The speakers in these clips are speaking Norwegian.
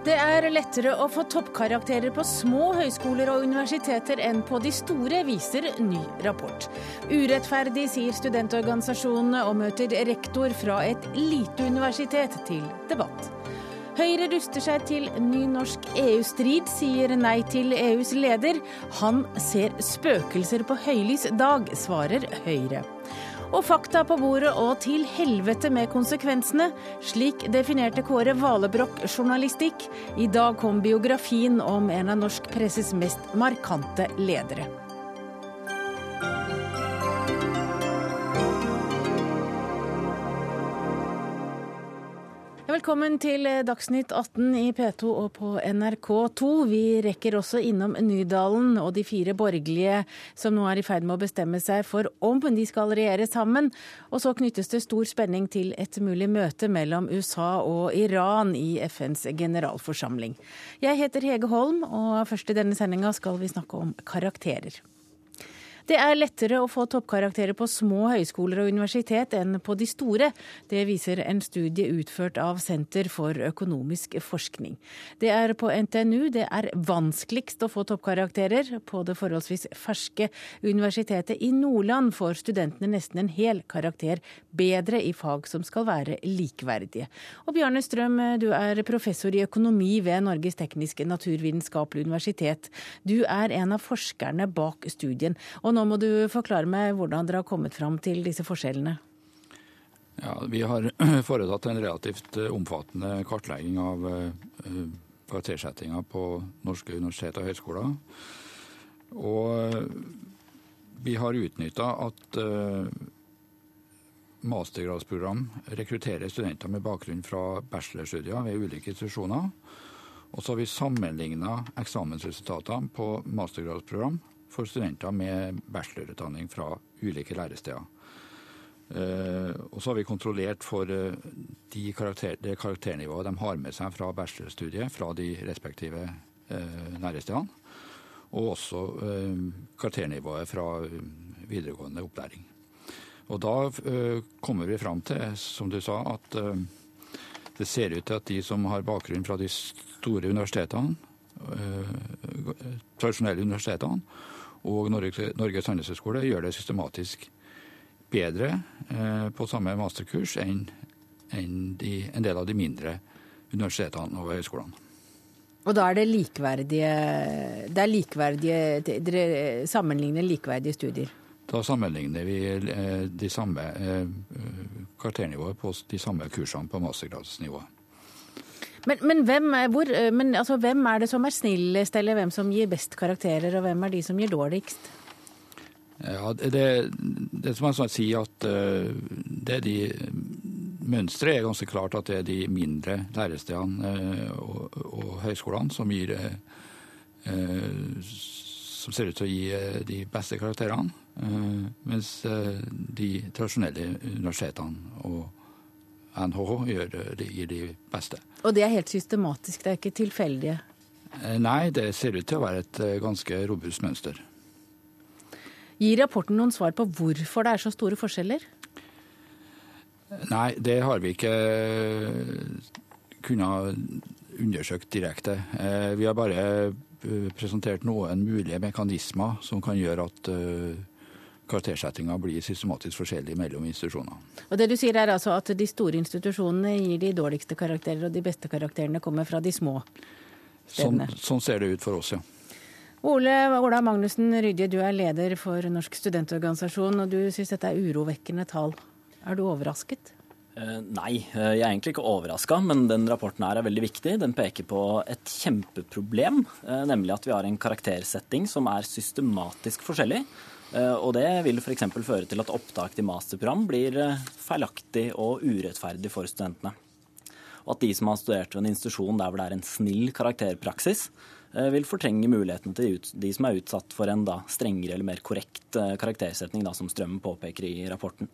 Det er lettere å få toppkarakterer på små høyskoler og universiteter enn på de store, viser ny rapport. Urettferdig, sier studentorganisasjonene og møter rektor fra et lite universitet til debatt. Høyre ruster seg til ny norsk EU-strid, sier nei til EUs leder. Han ser spøkelser på høylys dag, svarer Høyre. Og fakta på bordet og til helvete med konsekvensene. Slik definerte Kåre Valebrokk journalistikk. I dag kom biografien om en av norsk presses mest markante ledere. Velkommen til Dagsnytt 18 i P2 og på NRK2. Vi rekker også innom Nydalen og de fire borgerlige som nå er i ferd med å bestemme seg for om de skal regjere sammen. Og så knyttes det stor spenning til et mulig møte mellom USA og Iran i FNs generalforsamling. Jeg heter Hege Holm, og først i denne sendinga skal vi snakke om karakterer. Det er lettere å få toppkarakterer på små høyskoler og universitet enn på de store. Det viser en studie utført av Senter for økonomisk forskning. Det er på NTNU det er vanskeligst å få toppkarakterer. På det forholdsvis ferske Universitetet i Nordland får studentene nesten en hel karakter bedre i fag som skal være likeverdige. Og Bjarne Strøm, du er professor i økonomi ved Norges tekniske naturvitenskapelige universitet. Du er en av forskerne bak studien. Og nå nå må du forklare meg hvordan dere har kommet fram til disse forskjellene. Ja, Vi har foretatt en relativt eh, omfattende kartlegging av eh, karaktersettinga på norske universiteter og høyskoler. Og eh, vi har utnytta at mastergradsprogram rekrutterer studenter med bakgrunn fra bachelorstudier ved ulike institusjoner. Og så har vi sammenligna eksamensresultatene på mastergradsprogram for studenter med bachelorutdanning fra ulike læresteder. Uh, og så har vi kontrollert for uh, de karakter, det karakternivået de har med seg fra bachelorstudiet fra de respektive uh, lærestedene. Og også karakternivået fra videregående opplæring. Og da kommer vi fram til, som du sa, at det ser ut til at de som har bakgrunn fra de store universitetene, tradisjonelle universitetene, og Norges handelshøyskole gjør det systematisk bedre eh, på samme masterkurs enn en, de, en del av de mindre universitetene og høyskolene. Og da er det likeverdige Det er likeverdige Dere sammenligner likeverdige studier? Da sammenligner vi eh, de samme eh, karakternivået på de samme kursene på mastergradsnivået. Men, men, hvem, er, hvor, eh, men altså, hvem, er, det som er snillest, eller hvem som gir best karakterer, og hvem er de som gir dårligst? Ja, det, det som jeg sier at uh, det de Mønsteret er ganske klart at det er de mindre lærestedene uh, og, og, høyskolene som gir som ser ut til å gi de beste karakterene. Mens de tradisjonelle universitetene og NHH gjør, gir de beste. Og det er helt systematisk, det er ikke tilfeldige? Eh, nei, det ser ut til å være et eh, ganske robust mønster. Gir rapporten noen svar på hvorfor det er så store forskjeller? Nei, det har vi ikke eh, kunnet undersøkt direkte. Vi har bare presentert noen mulige mekanismer som kan gjøre at karaktersettinga blir systematisk forskjellig mellom institusjoner. Og det du sier er altså at de store institusjonene gir de dårligste karakterer, og de beste karakterene kommer fra de små stedene? Sånn, sånn ser det ut for oss, ja. Ole Ola Magnussen Rydje, du er leder for Norsk studentorganisasjon, og du syns dette er urovekkende tall. Er du overrasket? Uh, nei, uh, jeg er egentlig ikke overraska, men den rapporten her er veldig viktig. Den peker på et kjempeproblem, uh, nemlig at vi har en karaktersetting som er systematisk forskjellig. Eh, og det vil f.eks. føre til at opptak til masterprogram blir eh, feilaktig og urettferdig for studentene. Og at de som har studert ved en institusjon der hvor det er en snill karakterpraksis, eh, vil fortrenge muligheten til de som er utsatt for en da, strengere eller mer korrekt karaktersetning, da, som Strømmen påpeker i rapporten.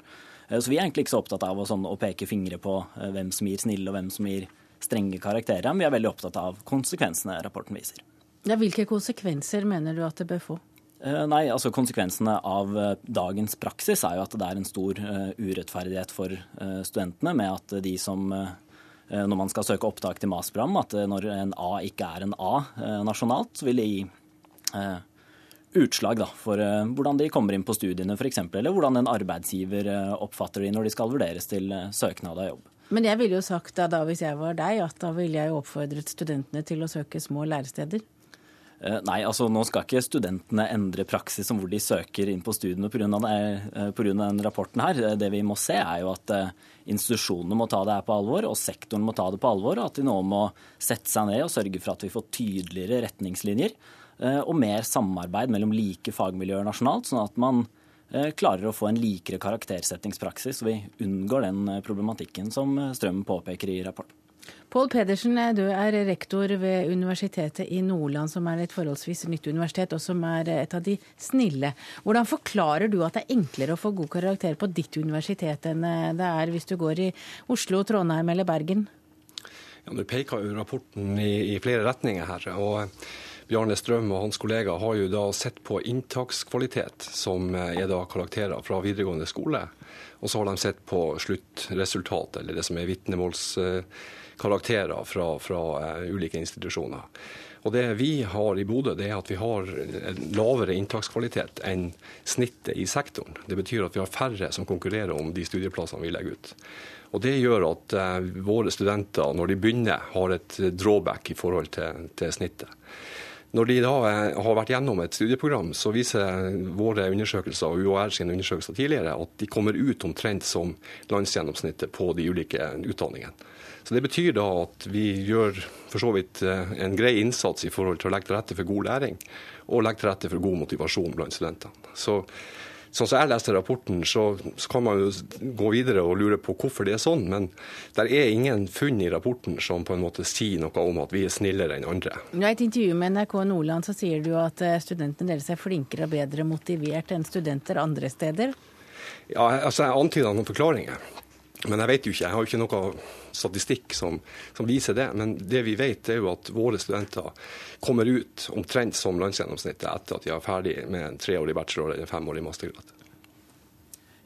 Så vi er egentlig ikke så opptatt av å, sånn, å peke fingre på hvem som gir snille og hvem som gir strenge karakterer, men vi er veldig opptatt av konsekvensene rapporten viser. Ja, hvilke konsekvenser mener du at det bør få? Eh, nei, altså Konsekvensene av eh, dagens praksis er jo at det er en stor eh, urettferdighet for studentene, med at de som når man skal søke opptak til masterprogram, at når en A ikke er en A nasjonalt, så vil det gi utslag da, for hvordan de kommer inn på studiene f.eks., eller hvordan en arbeidsgiver oppfatter de når de skal vurderes til søknad av jobb. Men jeg ville jo sagt da, da hvis jeg var deg, at da ville jeg oppfordret studentene til å søke små læresteder. Eh, nei, altså nå skal ikke studentene endre praksis om hvor de søker inn på studiene pga. Eh, den rapporten her. Eh, det vi må se er jo at institusjonene må ta det her på alvor, og sektoren må ta det på alvor. Og at de nå må sette seg ned og sørge for at vi får tydeligere retningslinjer. Og mer samarbeid mellom like fagmiljøer nasjonalt, sånn at man klarer å få en likere karaktersettingspraksis, så vi unngår den problematikken som Strømmen påpeker i rapporten. Pål Pedersen, du er rektor ved Universitetet i Nordland, som er et forholdsvis nytt universitet, og som er et av de snille. Hvordan forklarer du at det er enklere å få god karakter på ditt universitet enn det er hvis du går i Oslo, Trondheim eller Bergen? Ja, du peker jo rapporten i, i flere retninger her. og Bjarne Strøm og hans kollegaer har jo da sett på inntakskvalitet, som er da karakterer fra videregående skole. Og så har de sett på sluttresultatet, eller det som er vitnemåls karakterer fra, fra uh, ulike institusjoner. Og Det vi har i Bodø, det er at vi har lavere inntakskvalitet enn snittet i sektoren. Det betyr at vi har færre som konkurrerer om de studieplassene vi legger ut. Og Det gjør at uh, våre studenter, når de begynner, har et drawback i forhold til, til snittet. Når de da eh, har vært gjennom et studieprogram, så viser våre undersøkelser og UAR sine undersøkelser tidligere at de kommer ut omtrent som landsgjennomsnittet på de ulike utdanningene. Så Det betyr da at vi gjør for så vidt eh, en grei innsats i forhold til å legge til rette for god læring, og legge til rette for god motivasjon blant studentene. Så Sånn som jeg leste rapporten, så, så, kan man jo gå videre og lure på hvorfor det er sånn, men det er ingen funn i rapporten som på en måte sier noe om at vi er snillere enn andre. I et intervju med NRK Nordland så sier du at eh, studentene deres er flinkere og bedre motivert enn studenter andre steder? Ja, altså Jeg antyda noen forklaringer. Men jeg vet jo ikke, jeg har jo ikke noe statistikk som, som, viser det. Men det vi vet, er jo at våre studenter kommer ut omtrent som landsgjennomsnittet etter at de er ferdig med en treårig bachelor eller femårig mastergrad.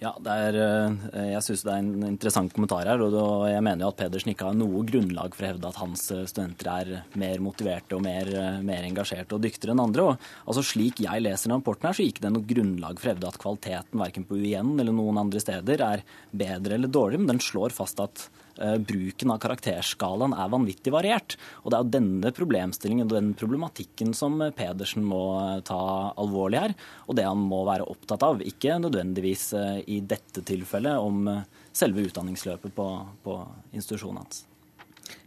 Ja, er, eh, Jeg syns det er en interessant kommentar her. og Jeg mener jo at Pedersen ikke har noe grunnlag for å hevde at hans eh, studenter er mer motiverte og mer, eh, mer engasjerte og dyktigere enn andre. Og, altså Slik jeg leser rapporten, her, så gikk det noe grunnlag for å hevde at kvaliteten verken på UiN eller noen andre steder er bedre eller dårligere, men den slår fast at bruken av karakterskalaen er vanvittig variert. Og det er jo denne problemstillingen og den problematikken som Pedersen må eh, ta alvorlig her, og det han må være opptatt av. Ikke nødvendigvis eh, i dette tilfellet om selve utdanningsløpet på, på institusjonen hans.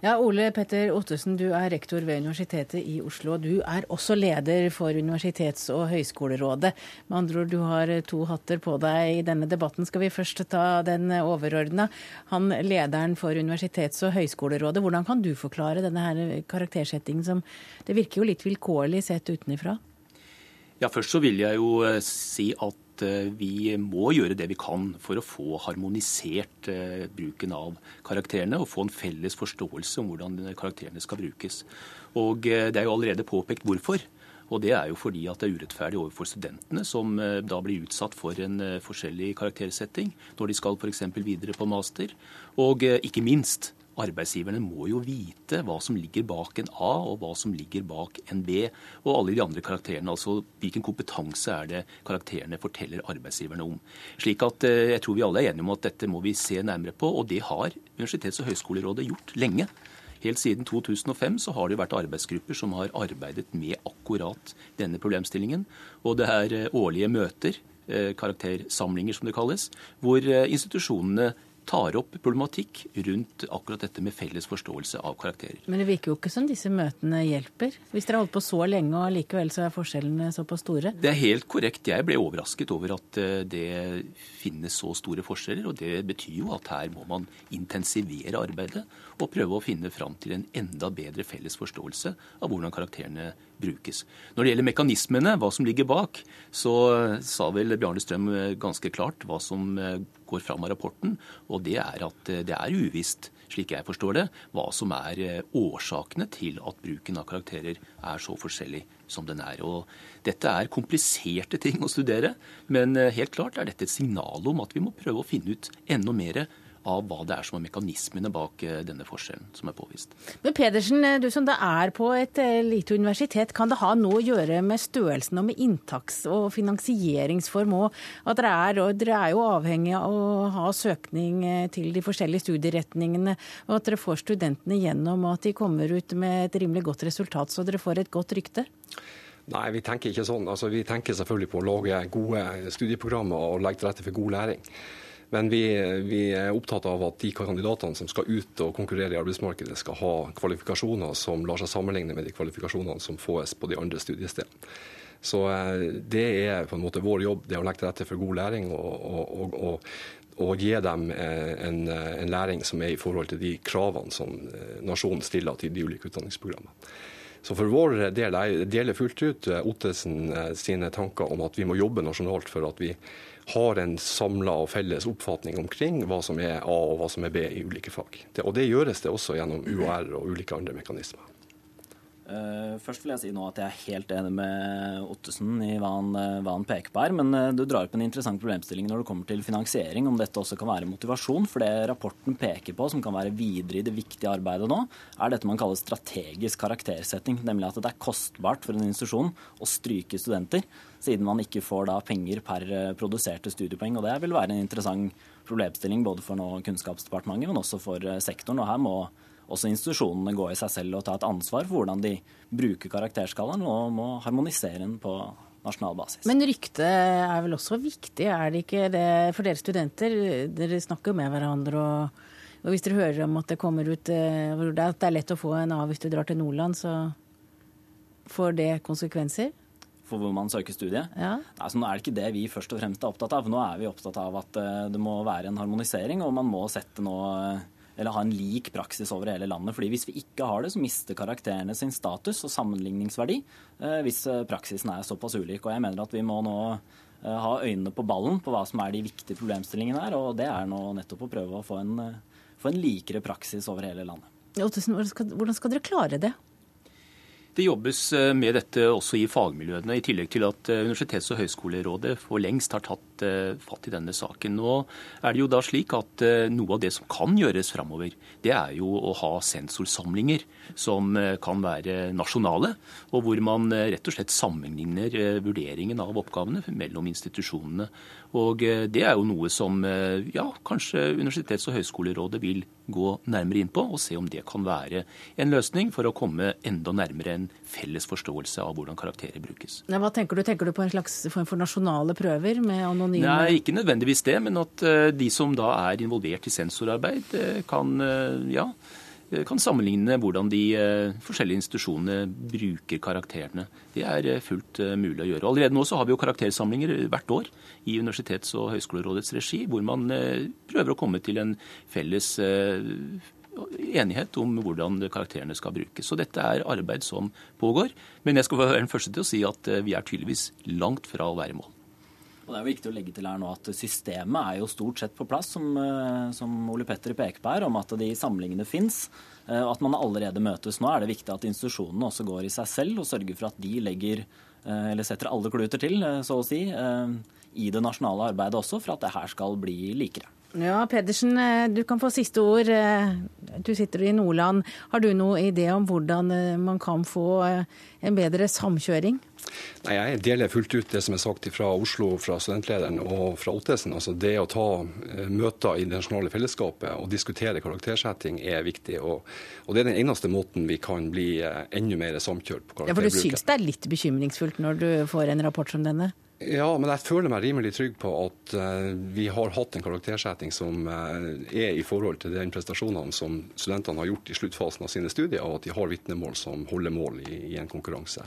Ja, Ole Petter Ottesen, du er rektor ved Universitetet i Oslo. Du er også leder for Universitets- og høyskolerådet. Med andre ord, du har to hatter på deg i denne debatten. Skal vi først ta den overordna? Han lederen for Universitets- og høyskolerådet, hvordan kan du forklare denne her karaktersettingen som det virker jo litt vilkårlig sett utenifra? Ja, Først så vil jeg jo eh, si at Eh, vi må gjøre det vi kan for å få harmonisert eh, bruken av karakterene og få en felles forståelse om hvordan karakterene skal brukes. Og eh, Det er jo allerede påpekt hvorfor. Og Det er jo fordi at det er urettferdig overfor studentene, som da blir utsatt for en forskjellig karaktersetting når de skal f.eks. videre på master. Og ikke minst Arbeidsgiverne må jo vite hva som ligger bak en A, og hva som ligger bak en B, og alle de andre karakterene. Altså hvilken kompetanse er det karakterene forteller arbeidsgiverne om. Slik at eh, jeg tror vi alle er enige om at dette må vi se nærmere på, og det har Universitets- og høgskolerådet gjort lenge. Helt siden 2005 så har det vært arbeidsgrupper som har arbeidet med akkurat denne problemstillingen. Og det er eh, årlige møter, eh, karaktersamlinger som det kalles, hvor institusjonene tar opp problematikk rundt akkurat dette med felles forståelse av karakterer. Men det virker jo ikke som disse møtene hjelper. Hvis dere har holdt på så lenge og likevel så er forskjellene såpass store? Det er helt korrekt. Jeg ble overrasket over at eh, det finnes så store forskjeller. Og det betyr jo at her må man intensivere arbeidet og prøve å finne fram til en enda bedre felles forståelse av hvordan karakterene brukes. Når det gjelder mekanismene, hva som ligger bak, så sa vel Bjarne Strøm eh, ganske klart hva som eh, går fram av rapporten. Og det er at eh, det er uvisst, slik jeg forstår det, hva som er årsakene til at bruken av karakterer er så forskjellig som den er. Og dette er kompliserte ting å studere, men helt klart er dette et signal om at vi må prøve å finne ut enda mer av hva det er som er mekanismene bak eh, denne forskjellen som er påvist. Men Pedersen, du som det er på et lite universitet, kan det ha noe å gjøre med størrelsen og med inntaks- og finansieringsform òg? At dere er, dere er jo avhengig av å ha søkning til de forskjellige studieretningene, og at dere får studentene gjennom, og at de kommer ut med et rimelig godt resultat, så dere får et godt rykte? Nei, vi tenker ikke sånn. Altså, vi tenker selvfølgelig på å lage gode studieprogrammer og legge til rette for god læring. Men vi, vi, er opptatt av at de kandidatene som skal ut og konkurrere i arbeidsmarkedet, skal ha kvalifikasjoner som lar seg sammenligne med de kvalifikasjonene som fås på de andre studiestedene. Så eh, det er på en måte vår jobb, det å legge til rette for god læring og, og, og, og gi dem eh, en, en, læring som er i forhold til de kravene som eh, nasjonen stiller til de ulike utdanningsprogrammene. Så for vår del, jeg deler fullt ut eh, Ottesen eh, sine tanker om at vi må jobbe nasjonalt for at vi har en samla og felles oppfatning omkring hva som er A og hva som er B i ulike fag. og det gjøres det også gjennom UAR og ulike andre mekanismer. Uh, først vil jeg si nå at jeg er helt enig med Ottesen i hva han, uh, hva han peker på her. Men uh, du drar opp en interessant problemstilling når det kommer til finansiering, om dette også kan være motivasjon. For det rapporten peker på, som kan være videre i det viktige arbeidet nå, er dette man kaller strategisk karaktersetting. Nemlig at det er kostbart for en institusjon å stryke studenter, siden man ikke får da penger per produserte studiepoeng. Og det vil være en interessant problemstilling både for nå Kunnskapsdepartementet, men også for sektoren. Og her må også institusjonene gå i seg selv og ta et ansvar for hvordan de bruker karakterskalaen, og må harmonisere den på nasjonal basis. Men ryktet er vel også viktig, er det ikke det for dere studenter? Dere snakker med hverandre, og, og hvis dere hører om at det kommer ut eh, at det er lett å få en A hvis du drar til Nordland, så får det konsekvenser? for hvor man søker studie. Ja. Altså, nå er det ikke det vi først og fremst er opptatt av. Nå er vi opptatt av at eh, det må være en harmonisering, og man må sette nå eller ha en lik praksis over hele landet. Fordi Hvis vi ikke har det, så mister karakterene sin status og sammenligningsverdi eh, hvis eh, praksisen er såpass ulik. Og jeg mener at vi må nå eh, ha øynene på ballen på hva som er de viktige problemstillingene her. Og det er nå nettopp å prøve å få en, få en likere praksis over hele landet. Hvordan skal dere klare det? Det jobbes med dette også i fagmiljøene, i tillegg til at Universitets- og høgskolerådet for lengst har tatt eh, fatt i denne saken. Nå er det jo da slik at Noe av det som kan gjøres framover, det er jo å ha sensorsamlinger som kan være nasjonale, og hvor man rett og slett sammenligner vurderingen av oppgavene mellom institusjonene. Og Det er jo noe som ja, kanskje Universitets- og høgskolerådet vil gå nærmere inn på, og se om det kan være en løsning for å komme enda nærmere en felles forståelse av hvordan karakterer brukes. Ja, hva tenker du? Tenker du på en slags form for nasjonale prøver med anonyme Nei, ikke nødvendigvis det, men at eh, de som da er involvert i sensorarbeid, eh, kan eh, ja, kan sammenligne hvordan de forskjellige institusjonene bruker karakterene. Det er fullt mulig å gjøre. Allerede nå så har vi jo karaktersamlinger hvert år i Universitets- og høgskolerådets regi, hvor man prøver å komme til en felles enighet om hvordan karakterene skal brukes. Så dette er arbeid som pågår. Men jeg skal være den første til å si at vi er tydeligvis langt fra å være i mål. Og Det er jo viktig å legge til her nå at systemet er jo stort sett på plass, som, som Ole Petter peker på her, om at de samlingene fins. Og at man allerede møtes. Nå er det viktig at institusjonene også går i seg selv og sørger for at de legger, eller setter alle kluter til, så å si, i det nasjonale arbeidet også, for at det her skal bli likere. Ja, Pedersen, eh, du kan få siste ord. Eh, du sitter i Nordland. Har du noen idé om hvordan eh, man kan få en bedre samkjøring? Nei, Jeg deler fullt ut det som er sagt fra Oslo, fra studentlederen og fra Ottesen. Altså det å ta møter i det nasjonale fellesskapet og diskutere karaktersetting er viktig. Og, og, det er den eneste måten vi kan bli enda mer samkjørt på karakterbruken. Ja, For du syns det er litt bekymringsfullt når du får en rapport som denne? Ja, men jeg føler meg rimelig trygg på at uh, vi har hatt en karaktersetting som uh, er i forhold til den prestasjonene som studentene har gjort i sluttfasen av sine studier, og at de har vitnemål som holder mål i, i en konkurranse.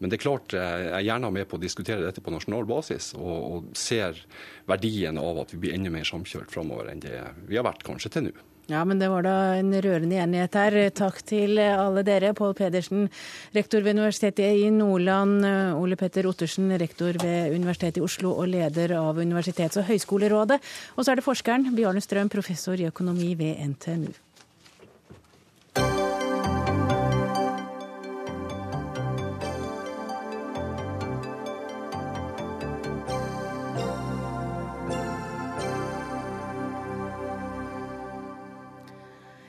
Men det er klart, uh, jeg er gjerne med på å diskutere dette på nasjonal basis, og, og ser verdien av at vi blir enda mer samkjørt framover enn det vi har vært kanskje til nå. Ja, men det var da en rørende enighet her. Takk til alle dere. Pål Pedersen, rektor ved Universitetet i Nordland. Ole Petter Ottersen, rektor ved Universitetet i Oslo og leder av Universitets- og høyskolerådet. Og så er det forskeren Bjarne Strøm, professor i økonomi ved NTNU.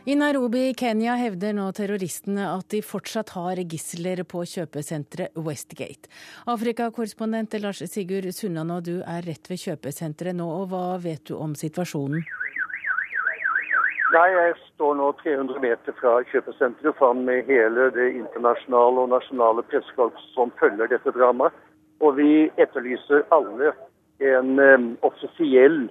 I Nairobi i Kenya hevder nå terroristene at de fortsatt har gisler på kjøpesenteret Westgate. Afrikakorrespondent Lars Sigurd Sunnanå, du er rett ved kjøpesenteret nå, og hva vet du om situasjonen? Nei, Jeg står nå 300 meter fra kjøpesenteret sammen med hele det internasjonale og nasjonale pressekorpset som følger dette dramaet. Og vi etterlyser alle en um, offisiell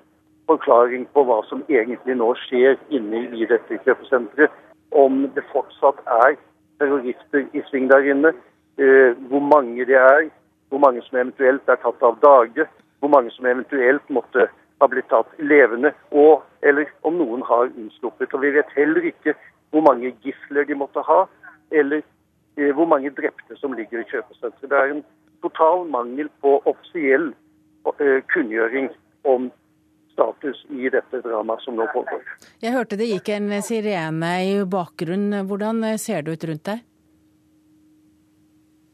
forklaring på hva som egentlig nå skjer inne i dette kjøpesenteret. Om det fortsatt er terrorister i sving der inne, eh, hvor mange det er, hvor mange som eventuelt er tatt av dage, hvor mange som eventuelt måtte ha blitt tatt levende, og eller om noen har unnsluppet. Og Vi vet heller ikke hvor mange gisler de måtte ha, eller eh, hvor mange drepte som ligger i kjøpesenteret. Det er en total mangel på offisiell eh, kunngjøring om status i dette dramaet som nå pågår. Jeg hørte det gikk en sirene i bakgrunnen. Hvordan ser det ut rundt deg?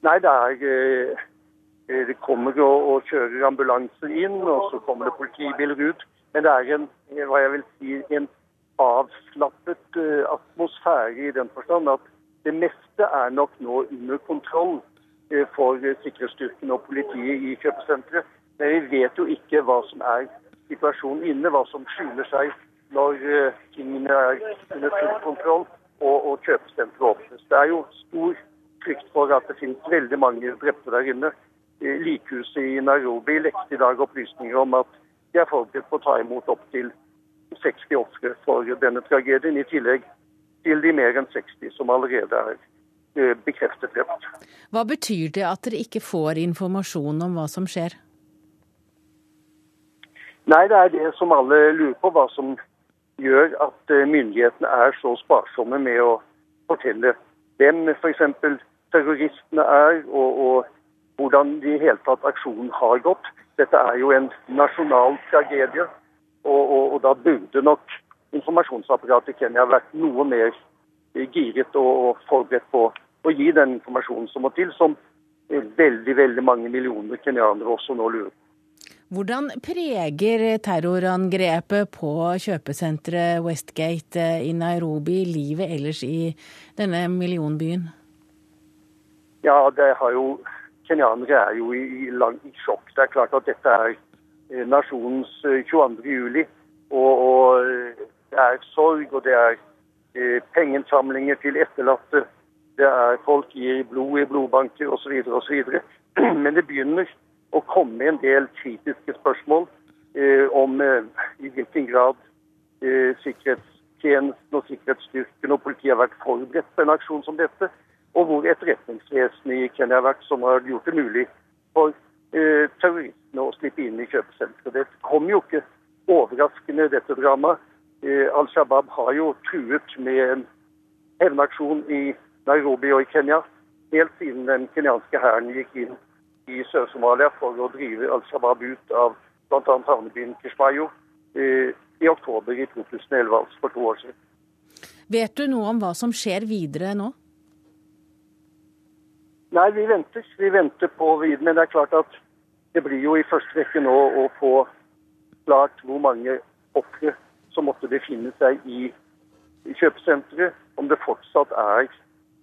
Nei, det er eh, Det kommer og, kjører ambulanser inn, og så kommer det politibiler ut. Men det er en, hva jeg vil si, en avslappet uh, atmosfære i den forstand at det meste er nok nå under kontroll uh, for sikkerhetsstyrkene og politiet i kjøpesenteret. Men vi vet jo ikke hva som er situasjonen inne, hva som skjuler seg når uh, tingene er under full kontroll og, og kjøpesenteret åpnes. Det er jo stor frykt for at det finnes veldig mange drepte der inne. Likhuset i Nairobi lekte i dag opplysninger om at de er forberedt på å ta imot opptil 60 ofre for denne tragedien, i tillegg til de mer enn 60 som allerede er uh, bekreftet drept. Hva betyr det at dere ikke får informasjon om hva som skjer? Nei, det er det som alle lurer på, hva som gjør at eh, myndighetene er så sparsomme med å fortelle hvem f.eks. terroristene er, og, og, hvordan de i hele tatt aksjonen har gått. Dette er jo en nasjonal tragedie, og, og, og da burde nok informasjonsapparatet i Kenya vært noe mer giret og forberedt på å gi den informasjonen som må til, som veldig, veldig mange millioner kenyanere også nå lurer på. Hvordan preger terrorangrepet på kjøpesenteret Westgate i Nairobi livet ellers i denne millionbyen? Ja, det har jo Kenyanere er jo i, langt sjokk. Det er klart at dette er eh, nasjonens 22. Eh, juli. Og, og, eh, det er sorg, og det er eh, pengeinnsamlinger til etterlatte. Det er folk gir blod i blodbanker osv. osv. Men det begynner å komme en del kritiske spørsmål eh, om eh, i hvilken grad eh, sikkerhetstjenesten og sikkerhetsstyrken og politiet har vært forberedt på en aksjon som dette, og hvor etterretningsvesenet i Kenya har vært, som har gjort det mulig for terroristene å slippe inn i kjøpesenteret. Det kom jo ikke overraskende, dette dramaet. Al Shabaab har jo truet med en hevnaksjon i Nairobi og i Kenya helt siden den kenyanske hæren gikk inn i Sør-Somalia for å drive Al Shabaab ut av bl.a. havnebyen Kishmayo eh, i oktober i 2011, altså for to år siden. Vet du noe om hva som skjer videre nå? Nei, vi venter. Vi venter på videre. Men det er klart at det blir jo i første rekke nå å få klart hvor mange ofre som måtte befinne seg i kjøpesenteret. Om det fortsatt er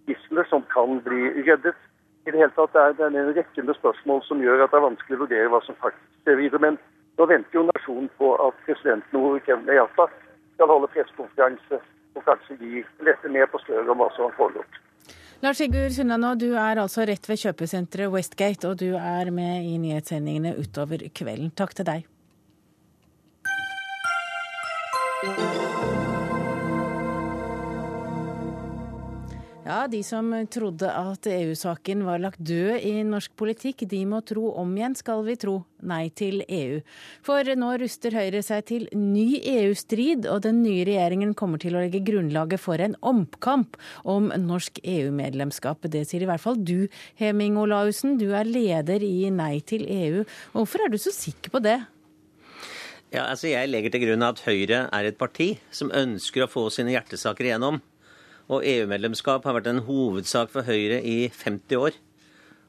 gisler som kan bli reddet i det hele tatt er det en rekke med spørsmål som gjør at det er vanskelig å vurdere hva som faktisk skjer videre. Men nå venter jo nasjonen på at presidenten Uhuru Kenyatta skal holde pressekonferanse og kanskje gi lette mer på sløret om hva som har foregått. Lars Sigurd Sunnanå, du er altså rett ved kjøpesenteret Westgate, og du er med i nyhetssendingene utover kvelden. Takk til deg. Ja, De som trodde at EU-saken var lagt død i norsk politikk, de må tro om igjen, skal vi tro. Nei til EU. For nå ruster Høyre seg til ny EU-strid, og den nye regjeringen kommer til å legge grunnlaget for en omkamp om norsk EU-medlemskap. Det sier i hvert fall du, Heming Olaussen. Du er leder i Nei til EU. Hvorfor er du så sikker på det? Ja, altså Jeg legger til grunn at Høyre er et parti som ønsker å få sine hjertesaker igjennom. Og EU-medlemskap har vært en hovedsak for Høyre i 50 år.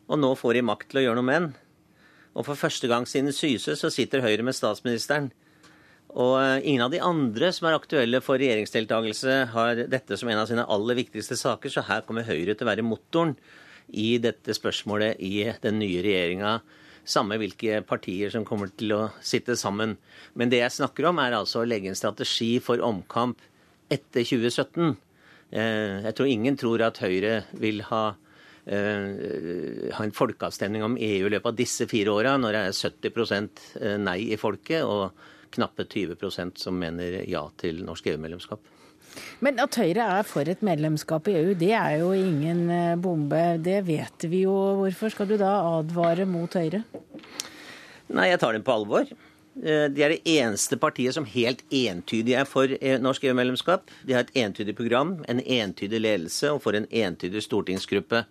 Og nå får de makt til å gjøre noe med den. Og for første gang siden Syse så sitter Høyre med statsministeren. Og eh, ingen av de andre som er aktuelle for regjeringsdeltakelse, har dette som en av sine aller viktigste saker, så her kommer Høyre til å være motoren i dette spørsmålet i den nye regjeringa. Samme hvilke partier som kommer til å sitte sammen. Men det jeg snakker om, er altså å legge en strategi for omkamp etter 2017. Eh, jeg tror ingen tror at Høyre vil ha, eh, ha en folkeavstemning om EU i løpet av disse fire åra, når det er 70% nei i folket og knappe 20% som mener ja til norsk EU-medlemskap. Men at Høyre er for et medlemskap i EU, det er jo ingen eh, bombe. Det vet vi jo. Hvorfor skal du da advare mot Høyre? Nei, jeg tar dem på alvor. Eh, de er det eneste partiet som helt entydig er for eh, norsk EU-medlemskap. De har et entydig program, en entydig ledelse og får en entydig stortingsgruppe.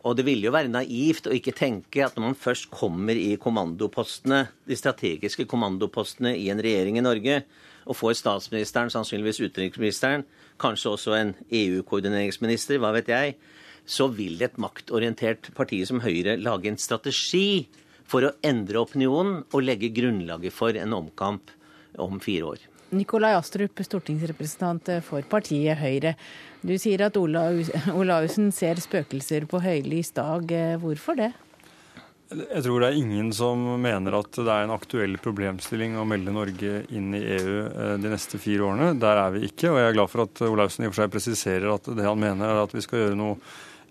Og det ville jo være naivt å ikke tenke at når man først kommer i kommandopostene, de strategiske kommandopostene i en regjering i Norge, og får statsministeren, sannsynligvis utenriksministeren, kanskje også en EU-koordineringsminister, hva vet jeg, så vil et maktorientert parti som Høyre lage en strategi for å endre opinionen og legge grunnlaget for en omkamp om fire år. Nikolai Astrup, stortingsrepresentant for partiet Høyre. Du sier at Olaussen ser spøkelser på høylys dag. Hvorfor det? Jeg tror det er ingen som mener at det er en aktuell problemstilling å melde Norge inn i EU eh, de neste fire årene. Der er vi ikke. Og jeg er glad for at Olaussen i og for seg presiserer at det han mener er at vi skal gjøre noe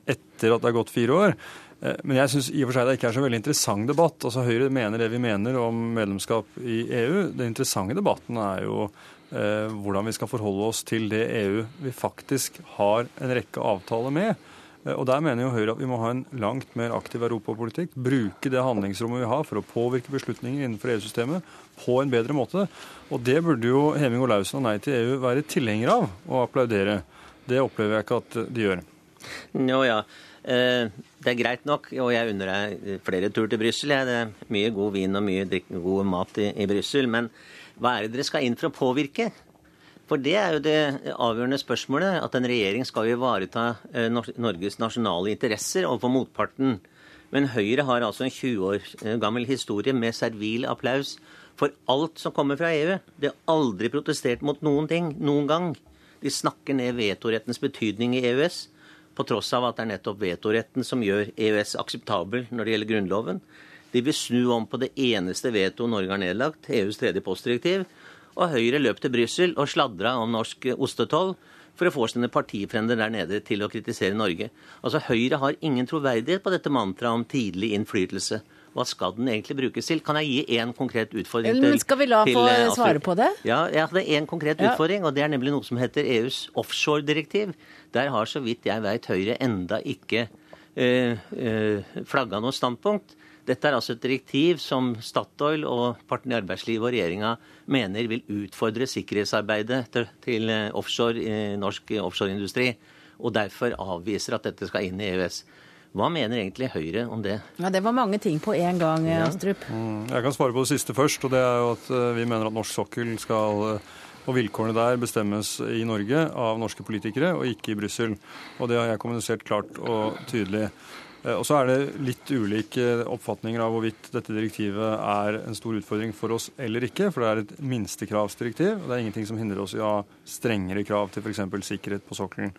etter at det er gått fire år. Eh, men jeg syns i og for seg det ikke er så veldig interessant debatt. Altså Høyre mener det vi mener om medlemskap i EU. Den interessante debatten er jo eh, hvordan vi skal forholde oss til det EU vi faktisk har en rekke avtaler med. Eh, og Der mener jo Høyre at vi må ha en langt mer aktiv europapolitikk. Bruke det handlingsrommet vi har for å påvirke beslutninger innenfor EU-systemet på en bedre måte. Og Det burde jo Heming Olaussen og Nei til EU være tilhenger av og applaudere. Det opplever jeg ikke at de gjør. Nå ja, eh, det er greit nok, og jeg unner deg flere tur til Brussel. Det er mye god vin og mye god mat i, i Brussel. Men hva er det dere skal inn for å påvirke? For det er jo det avgjørende spørsmålet. At en regjering skal ivareta eh, Norges nasjonale interesser overfor motparten. Men Høyre har altså en 20 år eh, gammel historie med servil applaus for alt som kommer fra EU. De har aldri protestert mot noen ting, noen gang. De snakker ned vetorettens betydning i EØS, på tross av at det er nettopp vetoretten som gjør EØS akseptabel når det gjelder Grunnloven. De vil snu om på det eneste veto Norge har nedlagt, EUs tredje postdirektiv, og Høyre løp til Brussel og sladra om norsk ostetoll for å få sine partifrender der nede til å kritisere Norge. Altså Høyre har ingen troverdighet på dette mantraet om tidlig innflytelse. Hva skal den egentlig brukes til? Kan jeg gi én konkret utfordring til Men Skal vi la få eh, svare på det? Ja, jeg hadde én konkret ja. utfordring, og det er nemlig noe som heter EUs offshore-direktiv. Der har så vidt jeg vet Høyre enda ikke øh, øh, flagga noe standpunkt. Dette er altså et direktiv som Statoil og partene i arbeidslivet og regjeringa mener vil utfordre sikkerhetsarbeidet til eh, offshore, eh, norsk offshoreindustri, og derfor avviser at dette skal inn i EØS. Hva mener egentlig Høyre om det? Ja, Det var mange ting på én gang, ja. Astrup. Mm, jeg kan svare på det siste først. og det er jo at eh, Vi mener at norsk sokkel skal og vilkårene der bestemmes i Norge av norske politikere, og ikke i Brussel. Og det har jeg kommunisert klart og tydelig. Eh, og så er det litt ulike oppfatninger av hvorvidt dette direktivet er en stor utfordring for oss eller ikke. For det er et minstekravsdirektiv, og det er ingenting som hindrer oss i å ha strengere krav til f.eks. sikkerhet på sokkelen.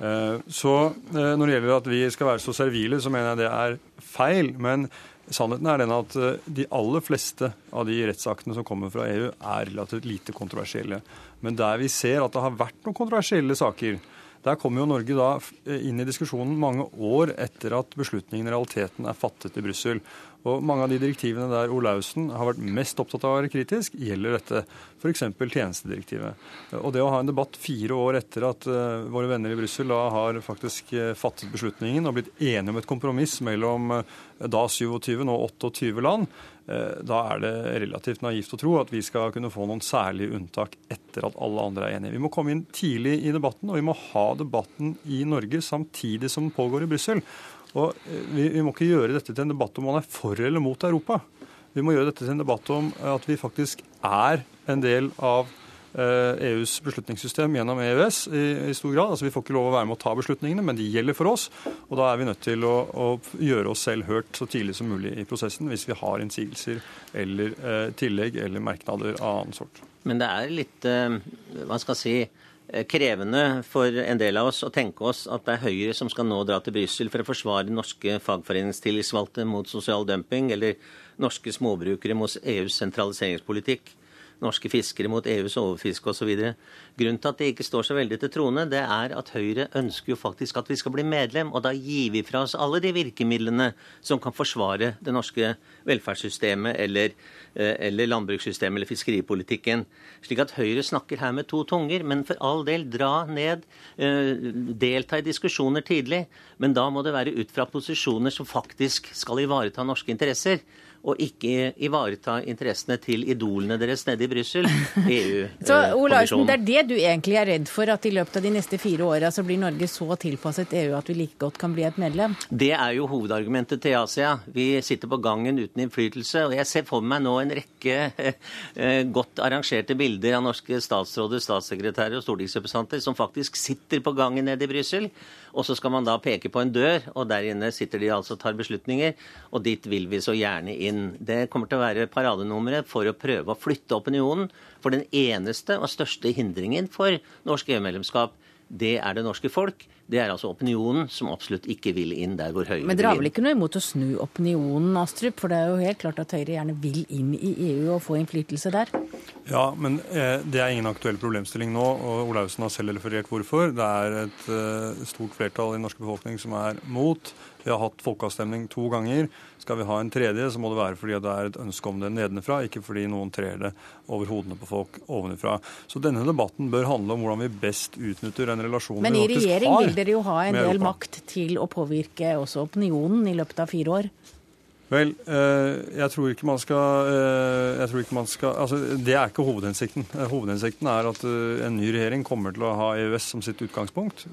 Eh, så eh, når det gjelder at vi skal være så servile, så mener jeg det er feil. Men sannheten er den at de aller fleste av de rettsaktene som kommer fra EU, er relativt lite kontroversielle. Men der vi ser at det har vært noen kontroversielle saker, der kommer jo Norge da inn i diskusjonen mange år etter at beslutningen i realiteten er fattet i Brussel. Og mange av de direktivene der Olaussen har vært mest opptatt av å være kritisk, gjelder dette. F.eks. tjenestedirektivet. Og det å ha en debatt fire år etter at uh, våre venner i Brussel da har faktisk uh, fattet beslutningen og blitt enige om et kompromiss mellom da 27, nå 28 land, Eh, da er det relativt naivt å tro at vi skal kunne få noen særlige unntak etter at alle andre er enige. Vi må komme inn tidlig i debatten, og vi må ha debatten i Norge samtidig som den pågår i Brussel. Og eh, vi, vi, må ikke gjøre dette til en debatt om man er for eller mot Europa. Vi må gjøre dette til en debatt om at vi faktisk er en del av EUs beslutningssystem gjennom EØS i, i, stor grad. Altså Vi får ikke lov å være med å ta beslutningene, men de gjelder for oss. Og da er vi nødt til å, å gjøre oss selv hørt så tidlig som mulig i prosessen hvis vi har innsigelser eller eh, tillegg eller merknader av annen sort. Men det er litt, eh, hva skal jeg si, eh, krevende for en del av oss å tenke oss at det er Høyre som skal nå dra til Brussel for å forsvare norske fagforeningstillitsvalgte mot sosial dumping, eller norske småbrukere mot EUs sentraliseringspolitikk norske fiskere mot EUs overfiske osv. Grunnen til at det ikke står så veldig til troende, det er at Høyre ønsker jo faktisk at vi skal bli medlem, og da gir vi fra oss alle de virkemidlene som kan forsvare det norske velferdssystemet eller, eh, eller landbrukssystemet eller fiskeripolitikken. Slik at Høyre snakker her med to tunger. Men for all del, dra ned. Eh, delta i diskusjoner tidlig. Men da må det være ut fra posisjoner som faktisk skal ivareta norske interesser og ikke ivareta interessene til idolene deres nede i Brussel, EU-kommisjonen. så Olaussen, det er det du egentlig er redd for, at i løpet av de neste fire åra så blir Norge så tilpasset EU at vi like godt kan bli et medlem? Det er jo hovedargumentet til Asia. Vi sitter på gangen uten innflytelse. Og jeg ser for meg nå en rekke eh, godt arrangerte bilder av norske statsråder, statssekretærer og stortingsrepresentanter som faktisk sitter på gangen nede i Brussel. Og så skal man da peke på en dør, og der inne sitter de altså og tar beslutninger. Og dit vil vi så gjerne inn. Det kommer til å være paradenummeret for å prøve å flytte opinionen. For den eneste og største hindringen for norsk EU-medlemskap, det er det norske folk. Det er altså opinionen som absolutt ikke vil inn der hvor Høyre vil inn. Men dere har vel ikke noe imot å snu opinionen, Astrup? For det er jo helt klart at Høyre gjerne vil inn i EU og få innflytelse der? Ja, men eh, det er ingen aktuell problemstilling nå, og Olaussen har selv referert hvorfor. Det er et eh, stort flertall i den norske befolkning som er mot. Vi har hatt folkeavstemning to ganger. Skal vi ha en tredje, så må det være fordi det er et ønske om det nedenfra, ikke fordi noen trer det over hodene på folk ovenfra. Så denne debatten bør handle om hvordan vi best utnytter den relasjonen vi faktisk har. Men i regjering vil dere jo ha en del makt til å påvirke også opinionen i løpet av fire år? Vel, eh, jeg tror ikke man skal, eh, ikke man skal altså, Det er ikke hovedhensikten. Eh, hovedhensikten er at en ny regjering kommer til å ha EØS som sitt utgangspunkt.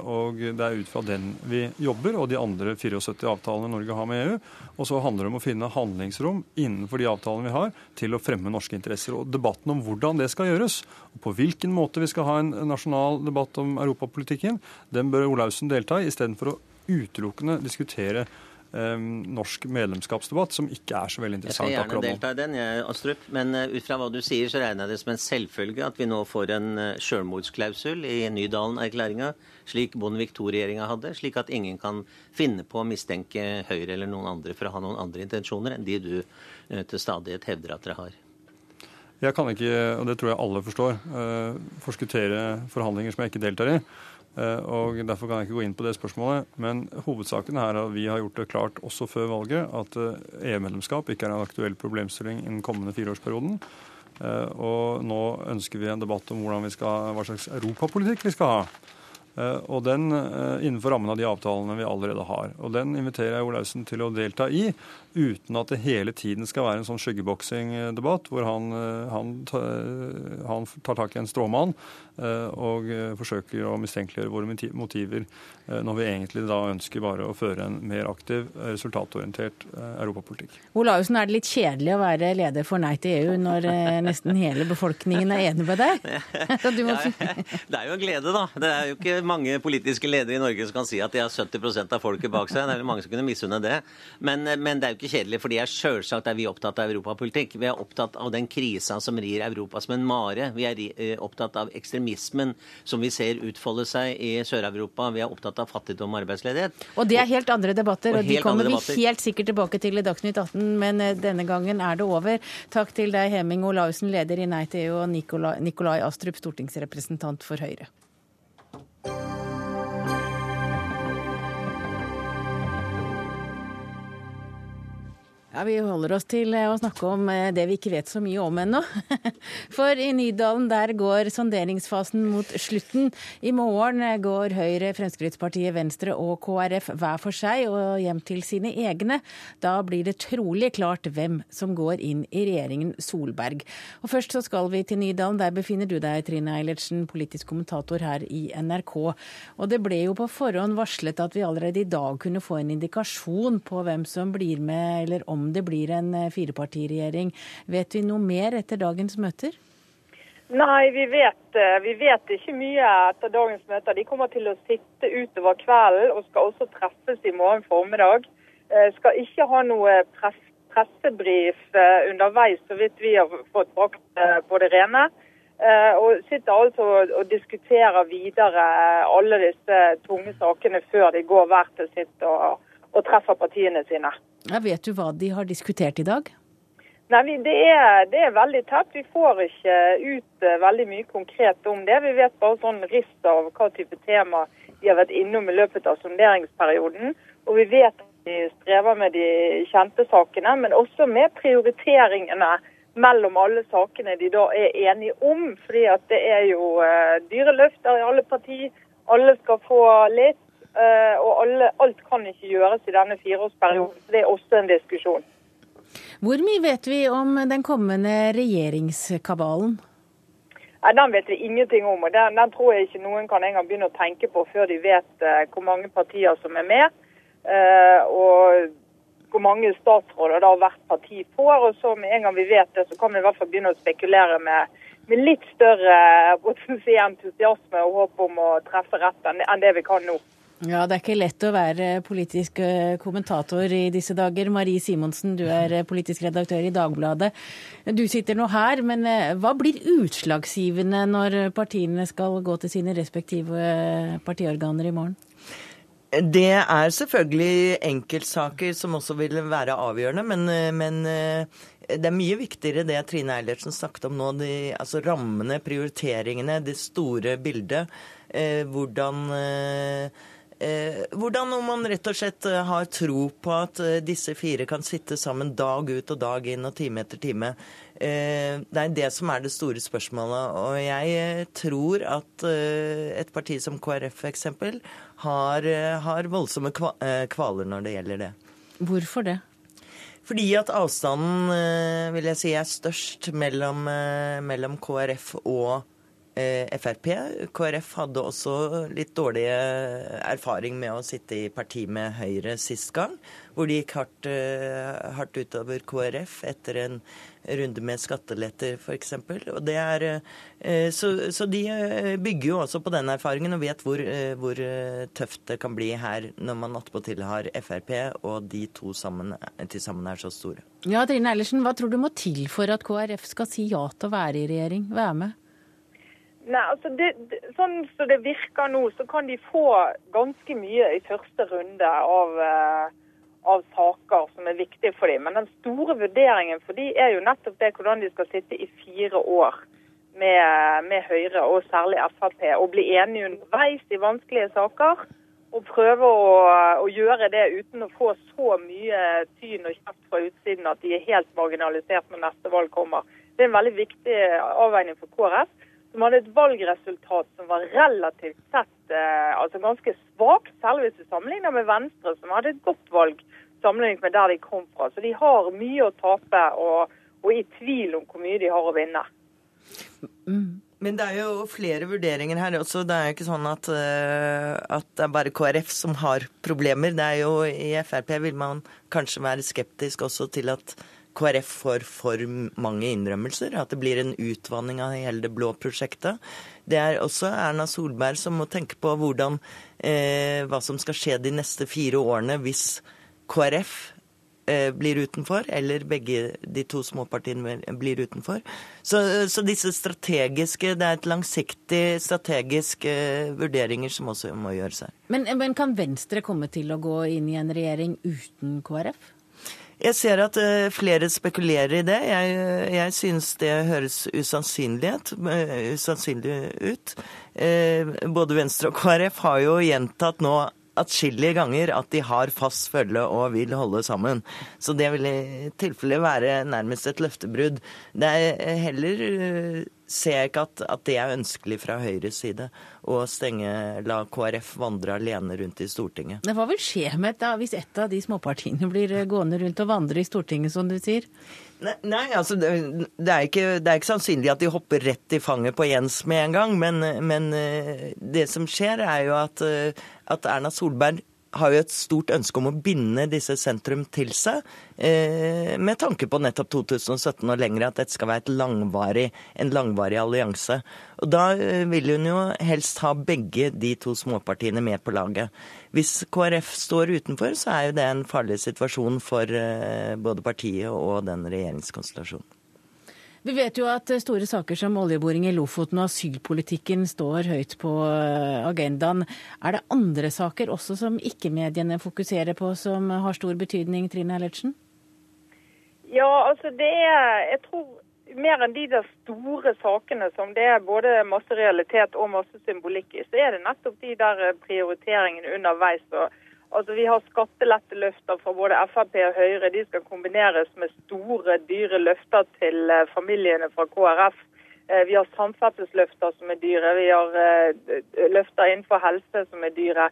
Og det er ut fra den vi jobber, og de andre 74 avtalene Norge har med EU. Og så handler det om å finne handlingsrom innenfor de avtalene vi har, til å fremme norske interesser. Og debatten om hvordan det skal gjøres, og på hvilken måte vi skal ha en nasjonal debatt om europapolitikken, den bør Olaussen delta i, istedenfor å utelukkende diskutere norsk medlemskapsdebatt, som ikke er så veldig interessant akkurat nå. Jeg skal gjerne delta i den, jeg, Astrup. Men uh, ut fra hva du sier, så regner jeg det som en selvfølge at vi nå får en uh, sjølmordsklausul i Nydalen-erklæringa, slik Bondevik II-regjeringa hadde, slik at ingen kan finne på å mistenke Høyre eller noen andre for å ha noen andre intensjoner enn de du til stadighet hevder at dere har. Jeg kan ikke, og det tror jeg alle forstår, forskuttere forhandlinger som jeg ikke deltar i. Eh, og Derfor kan jeg ikke gå inn på det spørsmålet. Men hovedsaken er at vi har gjort det klart også før valget at eh, EU-medlemskap ikke er en aktuell problemstilling innen kommende fireårsperioden. Eh, og nå ønsker vi en debatt om skal, hva slags europapolitikk vi skal ha. Og den innenfor rammen av de avtalene vi allerede har. Og Den inviterer jeg Olaussen til å delta i, uten at det hele tiden skal være en sånn skyggeboksing-debatt hvor han, han, han, tar tak i en stråmann Eh, og eh, forsøker å mistenkeliggjøre våre motiver eh, når vi egentlig da ønsker bare å føre en mer aktiv, resultatorientert europapolitikk. Olaussen, er det litt kjedelig å være leder for Nei til EU når nesten hele befolkningen er enig med deg? Må... det er jo en glede, da. Det er jo ikke mange politiske ledere i Norge som kan si at de har 70% av folket bak seg. Det er mange som kunne misunne det. Men, men, det er jo ikke kjedelig, for selvsagt er vi opptatt av europapolitikk. Vi er opptatt av den krisa som rir Europa som en mare. Vi er opptatt av ekstremisme ekstremismen som vi ser utfolde seg i Sør-Europa. Vi er opptatt av fattigdom og arbeidsledighet. Og det er helt andre debatter, og, og de kommer vi helt sikkert tilbake til i Dagsnytt 18, men eh, denne gangen er det over. Takk til deg, Heming Olaussen, leder i Nei til EU, og Nikolai, Nikolai Astrup, stortingsrepresentant for Høyre. Ja, Vi holder oss til eh, å snakke om eh, det vi ikke vet så mye om ennå. For i Nydalen der går sonderingsfasen mot slutten. I morgen eh, går Høyre, Fremskrittspartiet, Venstre og KrF hver for seg og hjem til sine egne. Da blir det trolig klart hvem som går inn i regjeringen Solberg. Og Først så skal vi til Nydalen. Der befinner du deg, Trine Eilertsen, politisk kommentator her i NRK. Og det ble jo på forhånd varslet at vi allerede i dag kunne få en indikasjon på hvem som blir med, eller om om det blir en eh, firepartiregjering. Vet vi noe mer etter dagens møter? Nei, vi vet, eh, vi vet, ikke mye etter dagens møter. De kommer til å sitte utover kvelden og skal også treffes i morgen formiddag. Eh, skal ikke ha noe press, pressebrif underveis, så vidt vi har fått brakt på det rene. Og sitter altså og diskuterer videre alle disse tunge sakene før de går hver til sitt og, og treffer partiene sine. Ja, vet du hva de har diskutert i dag? Nei, det er, det er, veldig tett. Vi får ikke ut uh, veldig mye konkret om det. Vi vet bare sånn rist av hva type tema de har vært innom i løpet av sonderingsperioden. Og vi vet at de strever med de kjente sakene, men også med prioriteringene mellom alle sakene de da er enige om. Fordi at det er jo uh, dyre løfter i alle partier. Alle skal få litt. Uh, og alle, alt kan ikke gjøres i denne fireårsperioden. Det er også en diskusjon. Hvor mye vet vi om den kommende regjeringskabalen? Nei, Den vet vi ingenting om. og den, den, tror jeg ikke noen kan engang begynne å tenke på før de vet uh, hvor mange partier som er med. Uh, og hvor mange statsråder da hvert parti får. og så Med en gang vi vet det, så kan vi i hvert fall begynne å spekulere med, med litt større potensiell entusiasme og håp om å treffe rett enn det vi kan nå. Ja, det er ikke lett å være politisk eh, kommentator i disse dager. Marie Simonsen, du er eh, politisk redaktør i Dagbladet. Du sitter nå her, men eh, hva blir utslagsgivende når partiene skal gå til sine respektive partiorganer i morgen? Det er selvfølgelig enkeltsaker som også vil være avgjørende, men, men det er mye viktigere det Trine Eilertsen snakket om nå. De, altså rammene, prioriteringene, det store bildet. Eh, hvordan eh, hvordan om man rett og slett eh, har tro på at eh, disse fire kan sitte sammen dag ut og dag inn og time etter time. Det er det som er det store spørsmålet. Og jeg tror at et parti som KrF f.eks. Har, har voldsomme kvaler når det gjelder det. Hvorfor det? Fordi at avstanden vil jeg si, er størst mellom, mellom KrF og Eh, Frp. KrF hadde også litt dårlig erfaring med å sitte i parti med Høyre sist gang, hvor de gikk hardt, eh, hardt utover KrF etter en runde med skatteletter f.eks. Eh, så, så de bygger jo også på den erfaringen og vet hvor, hvor tøft det kan bli her når man attpåtil har Frp og de to sammen, til sammen er så store. Ja, Trine Eilertsen, hva tror du må til for at KrF skal si ja til å være i regjering, være med? Nei, altså det, det, Sånn som det virker nå, så kan de få ganske mye i første runde av, uh, av saker som er viktige for dem. Men den store vurderingen for dem er jo nettopp det hvordan de skal sitte i fire år med, med Høyre, og særlig Frp, og bli enige underveis i vanskelige saker. Og prøve å, å, gjøre det uten å få så mye tyn og kjeft fra utsiden at de er helt marginalisert når neste valg kommer. Det er en veldig viktig avveining for KrF som hadde et valgresultat som var relativt sett eh, altså ganske svakt, særlig hvis du sammenligner med Venstre, som hadde et godt valg sammenlignet med der de kom fra. Så de har mye å tape og, og i tvil om hvor mye de har å vinne. Mm. Men det er jo flere vurderinger her også. Det er jo ikke sånn at, uh, at, det er bare KrF som har problemer. Det er jo I Frp vil man kanskje være skeptisk også til at KrF får for mange innrømmelser, at det blir en utvanning av hele det blå prosjektet. Det er også Erna Solberg som må tenke på hvordan, eh, hva som skal skje de neste fire årene hvis KrF eh, blir utenfor, eller begge de to småpartiene blir utenfor. Så, så, disse strategiske Det er et langsiktig strategiske eh, vurderinger som også må gjøres her. Men, men kan Venstre komme til å gå inn i en regjering uten KrF? Jeg ser at uh, flere spekulerer i det. Jeg, jeg synes det høres usannsynlig ut. Uh, både Venstre og KrF har jo gjentatt nå atskillige ganger at de har fast følge og vil holde sammen. Så det vil i tilfelle være nærmest et løftebrudd. Det er heller ser jeg ikke at, at, det er ønskelig fra Høyres side å stenge, la KrF vandre alene rundt i Stortinget. Hva vil skje med da, hvis et av de småpartiene blir eh, gående rundt og vandre i Stortinget, som du sier? Nei, nei altså det, det, er ikke, det, er ikke, sannsynlig at de hopper rett i fanget på Jens med en gang. Men, men eh, det som skjer, er jo at, eh, at Erna Solberg har jo et stort ønske om å binde disse sentrum til seg, eh, med tanke på nettopp 2017 og lenger at dette skal være langvarig, en langvarig allianse. Og Da eh, vil hun jo helst ha begge de to småpartiene med på laget. Hvis KrF står utenfor, så er jo det en farlig situasjon for eh, både partiet og den regjeringskonstellasjonen. Vi vet jo at store saker som oljeboring i Lofoten og asylpolitikken står høyt på eh, agendaen. Er det andre saker også som ikke-mediene fokuserer på, som har stor betydning, Trine Eilertsen? Ja, altså det er Jeg tror mer enn de der store sakene som det er både masse realitet og masse symbolikk i, så er det nettopp de der prioriteringene underveis. og Altså, Vi har skatteletteløfter fra både Frp og Høyre. De skal kombineres med store, dyre løfter til eh, familiene fra KrF. Eh, vi har samferdselsløfter som er dyre. Vi har eh, løfter innenfor helse som er dyre.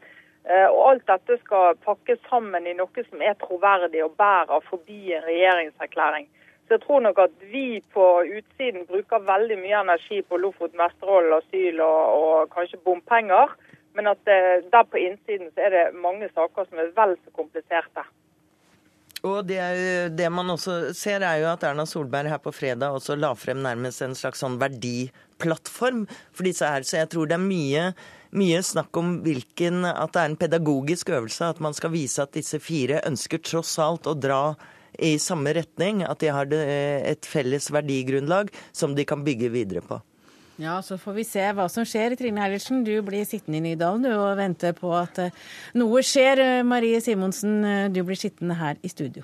Og Alt dette skal pakkes sammen i noe som er troverdig og bærer forbi en regjeringserklæring. Så jeg tror nok at vi på utsiden bruker veldig mye energi på Lofoten, Vesterålen, asyl og, og kanskje bompenger. Men at eh, der på innsiden så er det mange saker som er vel så kompliserte. Og det, det, man også ser, er jo at Erna Solberg her på fredag også la frem nærmest en slags sånn verdiplattform for disse her. Så jeg tror det er mye, mye snakk om hvilken At det er en pedagogisk øvelse. At man skal vise at disse fire ønsker tross alt å dra i samme retning. At de har et felles verdigrunnlag som de kan bygge videre på. Ja, så får vi se hva som skjer. Trine Eilertsen, du blir sittende i Nydalen du, og venter på at eh, noe skjer. Marie Simonsen, eh, du blir sittende her i studio.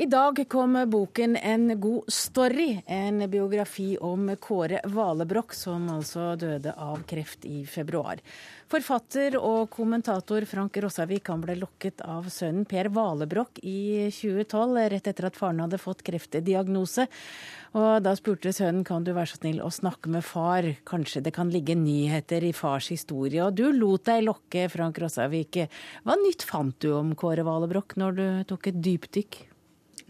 I dag kom boken En god story, en biografi om Kåre Valebrokk, som altså døde av kreft i februar. Forfatter og kommentator Frank Rossavik han ble lokket av sønnen Per Valebrokk i 2012, rett etter at faren hadde fått kreftdiagnose. Og da spurte sønnen kan du være så snill å snakke med far, kanskje det kan ligge nyheter i fars historie. Og du lot deg lokke, Frank Rossavik. Hva nytt fant du om Kåre Valebrokk når du tok et dypdykk?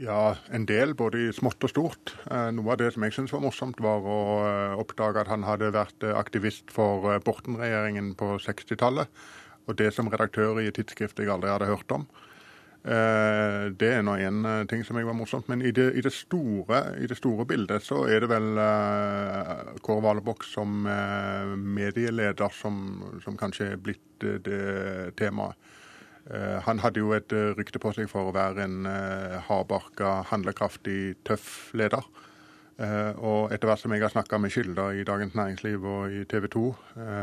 Ja, en del, både i smått og stort. Eh, noe av det som jeg syntes var morsomt, var å eh, oppdage at han hadde vært eh, aktivist for Borten-regjeringen på 60-tallet. Og det som redaktør i et tidsskrift jeg aldri hadde hørt om. Det er nå én ting som jeg var morsomt. Men i det, i det, store, i det store, bildet så er det vel Kåre Valebokk som medieleder som, som kanskje er blitt det temaet. Eh, han hadde jo et eh, rykte på seg for å være en eh, hardbarka, handlekraftig, tøff leder. Og etter hvert som jeg har snakka med kilder i Dagens Næringsliv og i TV 2,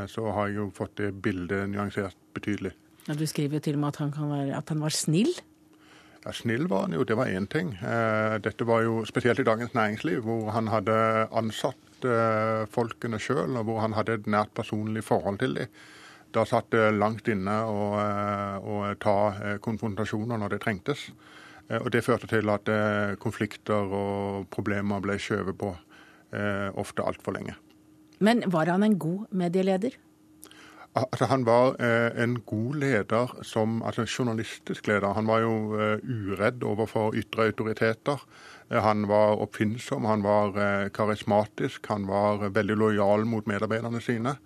så har jeg jo fått det bildet nyansert betydelig. Ja, du skriver jo til og med at han, være, at han var snill? Ja, Snill var han jo, det var én ting. Dette var jo spesielt i Dagens Næringsliv, hvor han hadde ansatt folkene sjøl, og hvor han hadde et nært personlig forhold til dem. Da satt det langt inne å, eh, ta eh, konfrontasjoner når det trengtes. Eh, og Det førte til at konflikter og problemer ble skjøvet på ofte altfor lenge. Men var han en god medieleder? Altså, han var eh, en god leder som altså journalistisk leder. Han var jo eh, uredd overfor ytre autoriteter. Eh, han var oppfinnsom, han var karismatisk, han var veldig lojal mot medarbeiderne sine.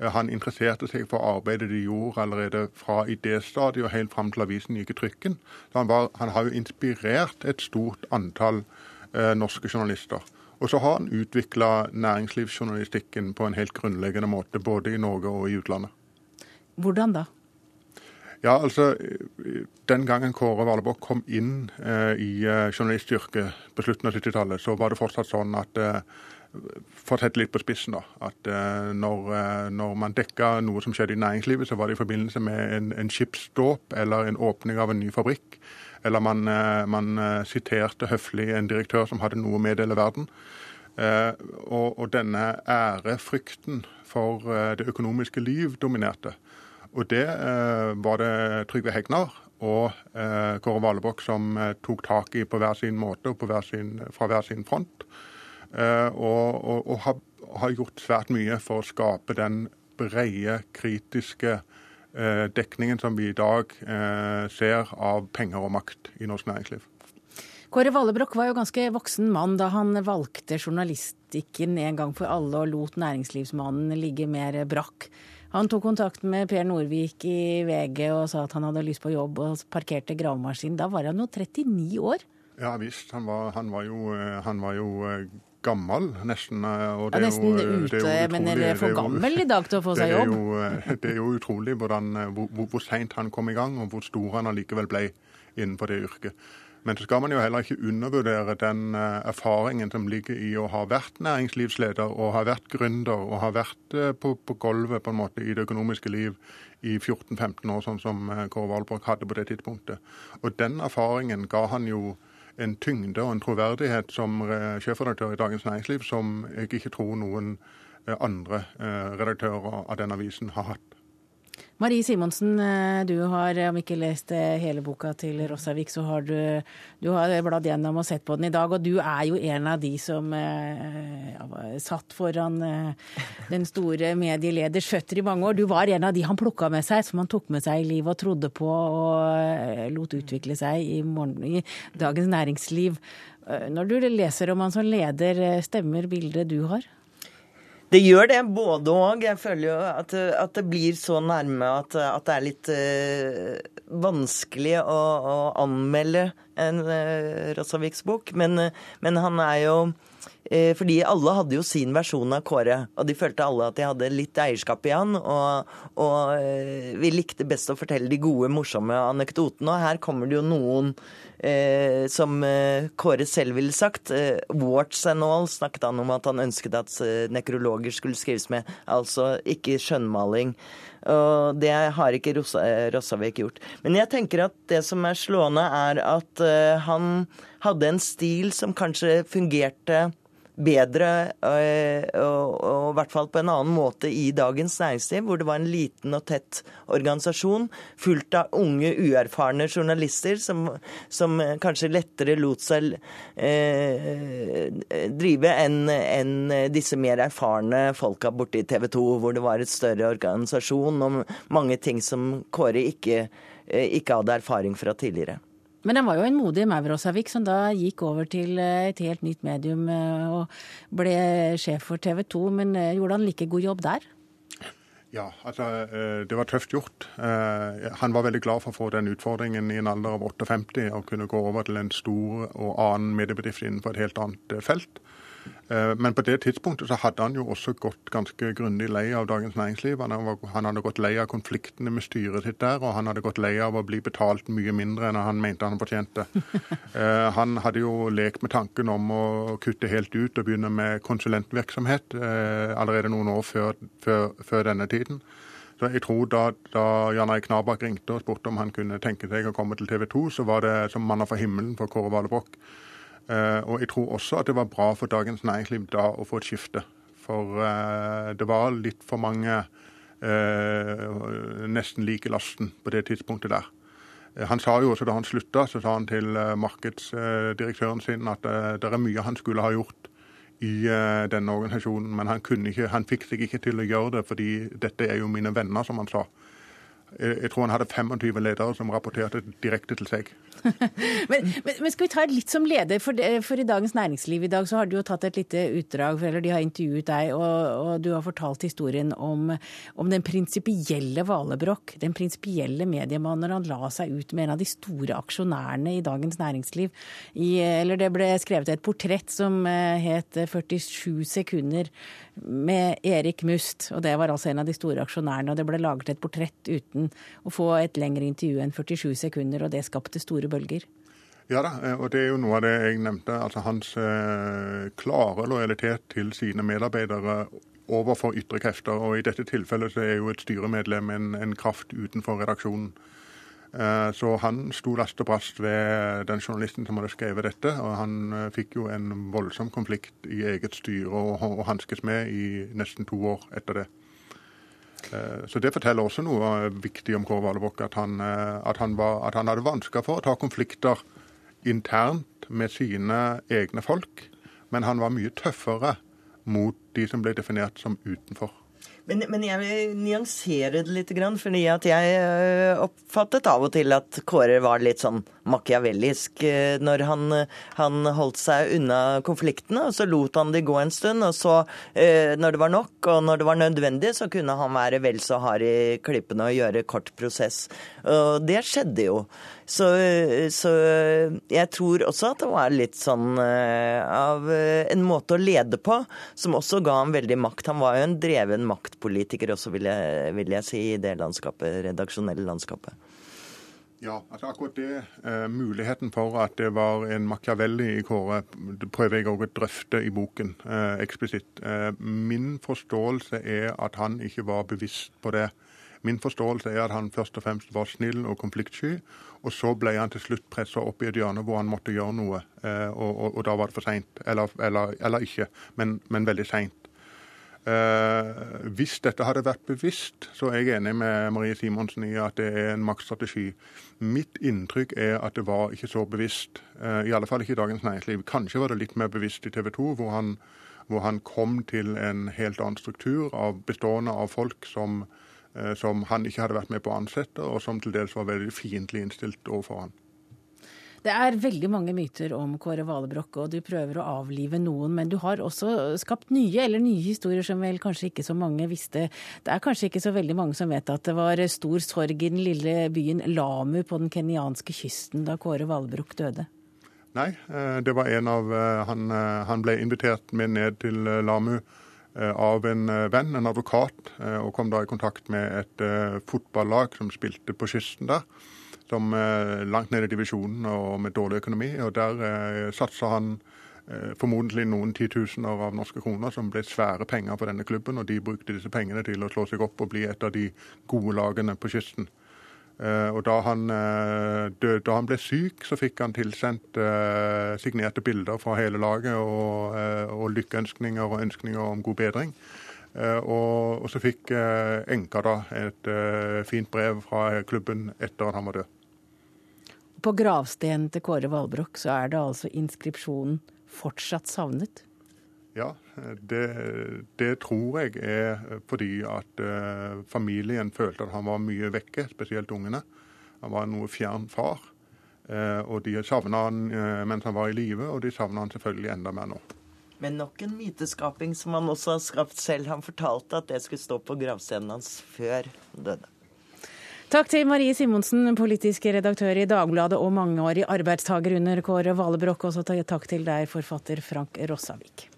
Eh, han interesserte seg for arbeidet de gjorde allerede fra idéstadiet og helt fram til avisen gikk i trykken. Så han, var, han har jo inspirert et stort antall eh, norske journalister. Og så har han utvikla næringslivsjournalistikken på en helt grunnleggende måte, både i Norge og i utlandet. Hvordan da? Ja, altså, Den gangen Kåre Valebokk kom inn eh, i eh, journalistyrket på slutten av 70-tallet, så var det fortsatt sånn at eh, for å sette litt på spissen, da, at uh, når, uh, når, man dekka noe som skjedde i næringslivet, så var det i forbindelse med en, en skipsdåp eller en åpning av en ny fabrikk. Eller man, uh, man siterte høflig en direktør som hadde noe å meddele verden. Og, og, denne ærefrykten for det økonomiske liv dominerte. Og det var det Trygve Hegnar og Kåre Valebokk som tok tak i på hver sin måte og hver sin, fra hver sin front. Eh, og, og, og har, har, gjort svært mye for å skape den brede, kritiske eh, dekningen som vi i dag eh, ser av penger og makt i norsk næringsliv. Kåre Vallebrokk var jo ganske voksen mann da han valgte journalistikken en gang for alle og lot næringslivsmannen ligge mer brakk. Han tok kontakt med Per Norvik i VG og sa at han hadde lyst på jobb, og parkerte gravemaskinen. Da var han jo 39 år. Ja visst. Han var, han var jo, han var jo gammel, nesten. Eh, og det ja, nesten jo, ute, det men er det for gammel i dag til å få seg jobb? Det er jo, det er jo utrolig hvordan, hvor, hvor seint han kom i gang, og hvor stor han allikevel ble innenfor det yrket. Men så skal man jo heller ikke undervurdere den erfaringen som ligger i å ha vært næringslivsleder og ha vært gründer og ha vært på, på gulvet på en måte i det økonomiske liv i 14-15 år, sånn som Kåre Valborg hadde på det tidspunktet. Og den erfaringen ga han jo en tyngde og en troverdighet som eh, sjefredaktør i Dagens Næringsliv som jeg ikke tror noen eh, andre eh, redaktører av den avisen har hatt. Marie Simonsen, eh, du har om ikke lest eh, hele boka til Rossavik, så har du, du har bladd gjennom og sett på den i dag. Og du er jo en av de som eh, ja, satt foran den store medieleders føtter i mange år. Du var en av de han plukka med seg, som han tok med seg i livet og trodde på og lot utvikle seg i, morgen, i Dagens Næringsliv. Når du leser om han som leder, stemmer bildet du har? Det gjør det, både og. Jeg føler jo at, at det blir så nærme at, at det er litt uh, vanskelig å, å, anmelde en uh, Rosaviks bok. Men, men, han er jo uh, Fordi alle hadde jo sin versjon av Kåre, og de følte alle at de hadde litt eierskap i han. Og, og vi likte best å fortelle de gode, morsomme anekdotene. Og her kommer det jo noen eh, som eh, Kåre selv ville sagt. Eh, warts and all snakket han om at han ønsket at eh, nekrologer skulle skrives med. Altså ikke skjønnmaling. Og det har ikke eh, Rossavik gjort. Men jeg tenker at det som er slående, er at eh, han hadde en stil som kanskje fungerte bedre, eh, og, i hvert fall på en annen måte i Dagens Næringsliv, hvor det var en liten og tett organisasjon fullt av unge, uerfarne journalister som, som kanskje lettere lot seg eh, drive enn en disse mer erfarne folka i TV 2, hvor det var et større organisasjon og mange ting som Kåre ikke, eh, ikke hadde erfaring fra tidligere. Men den var jo en modig Mauros-avik som da gikk over til eh, et helt nytt medium eh, og ble sjef for TV 2. Men eh, gjorde han like god jobb der? Ja, altså det var tøft gjort. Han var veldig glad for å få den utfordringen i en alder av 58 å kunne gå over til en stor og annen mediebedrift innenfor et helt annet felt. Eh, men på det tidspunktet så hadde han jo også gått ganske grundig lei av Dagens Næringsliv. Han hadde gått lei av konfliktene med styret sitt der, og han hadde gått lei av å bli betalt mye mindre enn han mente han fortjente. Eh, han hadde jo lekt med tanken om å kutte helt ut og begynne med konsulentvirksomhet eh, allerede noen år før, før, før denne tiden. Så jeg tror Da, da Jan Erik Knabak ringte og spurte om han kunne tenke seg å komme til TV 2, så var det som manna fra himmelen for Kåre. Eh, og jeg tror også at det var bra for Dagens Næringsliv da å få et skifte. For eh, det var litt for mange eh, nesten like lasten på det tidspunktet der. Han sa jo også Da han slutta, så sa han til markedsdirektøren sin at det er mye han skulle ha gjort i denne organisasjonen, men han, ikke, han fikk seg ikke til å gjøre det, fordi dette er jo mine venner, som han sa. Jeg tror han hadde 25 ledere som rapporterte direkte til seg. men, men, men, skal vi ta litt som leder, for, for, i Dagens Næringsliv i dag så har du jo tatt et lite utdrag, eller de har intervjuet deg, og, og du har fortalt historien om, om den prinsipielle Valebrokk, den prinsipielle mediemannen når han la seg ut med en av de store aksjonærene i Dagens Næringsliv. I, eller det ble skrevet et portrett som eh, het 47 sekunder med Erik Must, og det var altså en av de store aksjonærene. og Det ble laget et portrett uten å få et lengre intervju enn 47 sekunder, og det skapte store bølger. Ja da, eh, og det er jo noe av det jeg nevnte. Altså hans eh, klare lojalitet til sine medarbeidere overfor ytre krefter. Og i dette tilfellet så er jo et styremedlem en, en kraft utenfor redaksjonen. Eh, så han sto last og brast ved den journalisten som hadde skrevet dette. Og han fikk jo en voldsom konflikt i eget styre og, og hanskes med i nesten to år etter det. Eh, så det forteller også noe viktig om Kåre Valebokk, at, at, at, han hadde vansker for å ta konflikter internt med sine egne folk. Men han var mye tøffere mot de som ble definert som utenfor. Men, men, jeg vil nyansere det litt, fordi at jeg eh, oppfattet av og til at Kåre var litt sånn machiavellisk eh, når han, han, holdt seg unna konfliktene. og Så lot han de gå en stund, og så, når det var nok og når det var nødvendig, så kunne han være vel så hard i klippene og gjøre kort prosess. Og det skjedde jo. Så, så, jeg tror også at det var litt sånn av en måte å lede på som også ga ham veldig makt. Han var jo en dreven maktpolitiker også, vil jeg, vil jeg si, i det landskapet, redaksjonelle landskapet. Ja, altså akkurat det. Eh, muligheten for at det var en Machiavelli i Kåre, prøver jeg også å drøfte i boken eh, eksplisitt. Eh, min forståelse er at han ikke var bevisst på det. Min forståelse er at han først og fremst var snill og konfliktsky. Og så ble han til slutt pressa opp i et hjørne hvor han måtte gjøre noe. Eh, og, og, og, da var det for seint. Eller, eller, eller, ikke, men, men veldig seint. Eh, hvis dette hadde vært bevisst, så er jeg enig med Marie Simonsen i at det er en maktstrategi. Mitt inntrykk er at det var ikke så bevisst. Eh, I alle fall ikke i Dagens Næringsliv. Kanskje var det litt mer bevisst i TV 2, hvor han, hvor han kom til en helt annen struktur av, bestående av folk som, som han ikke hadde vært med på å ansette, og som til dels var veldig fiendtlig innstilt overfor han. Det er veldig mange myter om Kåre Valebrokk, og du prøver å avlive noen. Men du har også skapt nye, eller nye historier som vel kanskje ikke så mange visste. Det er kanskje ikke så veldig mange som vet at det var stor sorg i den lille byen Lamu på den kenyanske kysten da Kåre Valebrokk døde. Nei, eh, det var en av eh, han, eh, han ble invitert med ned til Lamu av en venn, en advokat, og kom da i kontakt med et fotballag som spilte på kysten der som eh, langt ned i divisjonen og med dårlig økonomi. og Der eh, satsa han eh, formodentlig noen titusener av norske kroner, som ble svære penger for denne klubben. og De brukte disse pengene til å slå seg opp og bli et av de gode lagene på kysten. Og da han, døde, da han ble syk, så fikk han tilsendt signerte bilder fra hele laget og, og lykkeønskninger og ønskninger om god bedring. Og, og så fikk enka da et fint brev fra klubben etter at han var død. På gravstenen til Kåre Valbrokk så er det altså inskripsjonen 'fortsatt savnet'? Ja, det, det tror jeg er fordi at uh, familien følte at han var mye vekke, spesielt ungene. Han var en noe fjern far. Uh, og de savna han uh, mens han var i live, og de savna han selvfølgelig enda mer nå. Men nok en myteskaping som han også har skapt selv. Han fortalte at det skulle stå på gravstenen hans før han døde. Takk til Marie Simonsen, politisk redaktør i Dagbladet og mangeårig arbeidstaker under Kåre Valebrokk. Og så takk til deg, forfatter Frank Rossavik.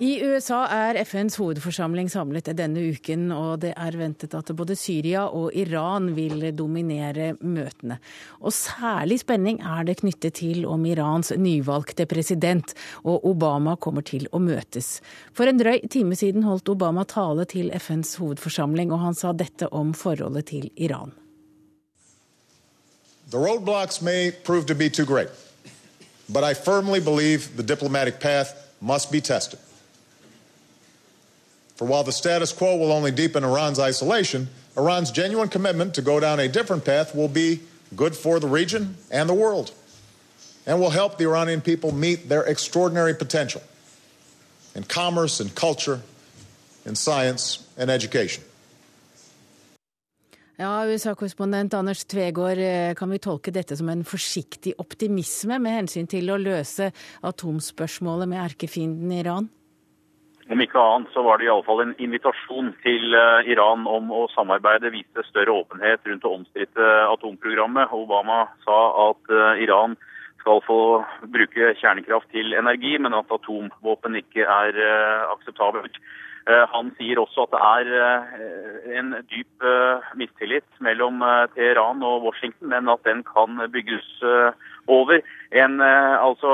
I USA er FNs hovedforsamling samlet denne uken, og det er ventet at både Syria og Iran vil dominere møtene. Og særlig spenning er det knyttet til om Irans nyvalgte president og Obama kommer til å møtes. For en drøy time siden holdt Obama tale til FNs hovedforsamling, og han sa dette om forholdet til Iran. The roadblocks may prove to be too great, but I firmly believe the diplomatic path must be tested. For while the status quo will only deepen Iran's isolation, Iran's genuine commitment to go down a different path will be good for the region and the world, and will help the Iranian people meet their extraordinary potential in commerce and culture, in science and education. Ja, USA-korrespondent Anders Tvegård, eh, kan vi tolke dette som en forsiktig optimisme med hensyn til å løse atomspørsmålet med erkefienden Iran? Om ikke annet så var det iallfall en invitasjon til eh, Iran om å samarbeide, vise større åpenhet rundt det omstridte atomprogrammet. Obama sa at eh, Iran skal få bruke kjernekraft til energi, men at atomvåpen ikke er eh, akseptabelt. Han sier også at det er en dyp mistillit mellom Teheran og Washington, men at den kan bygges over. En altså,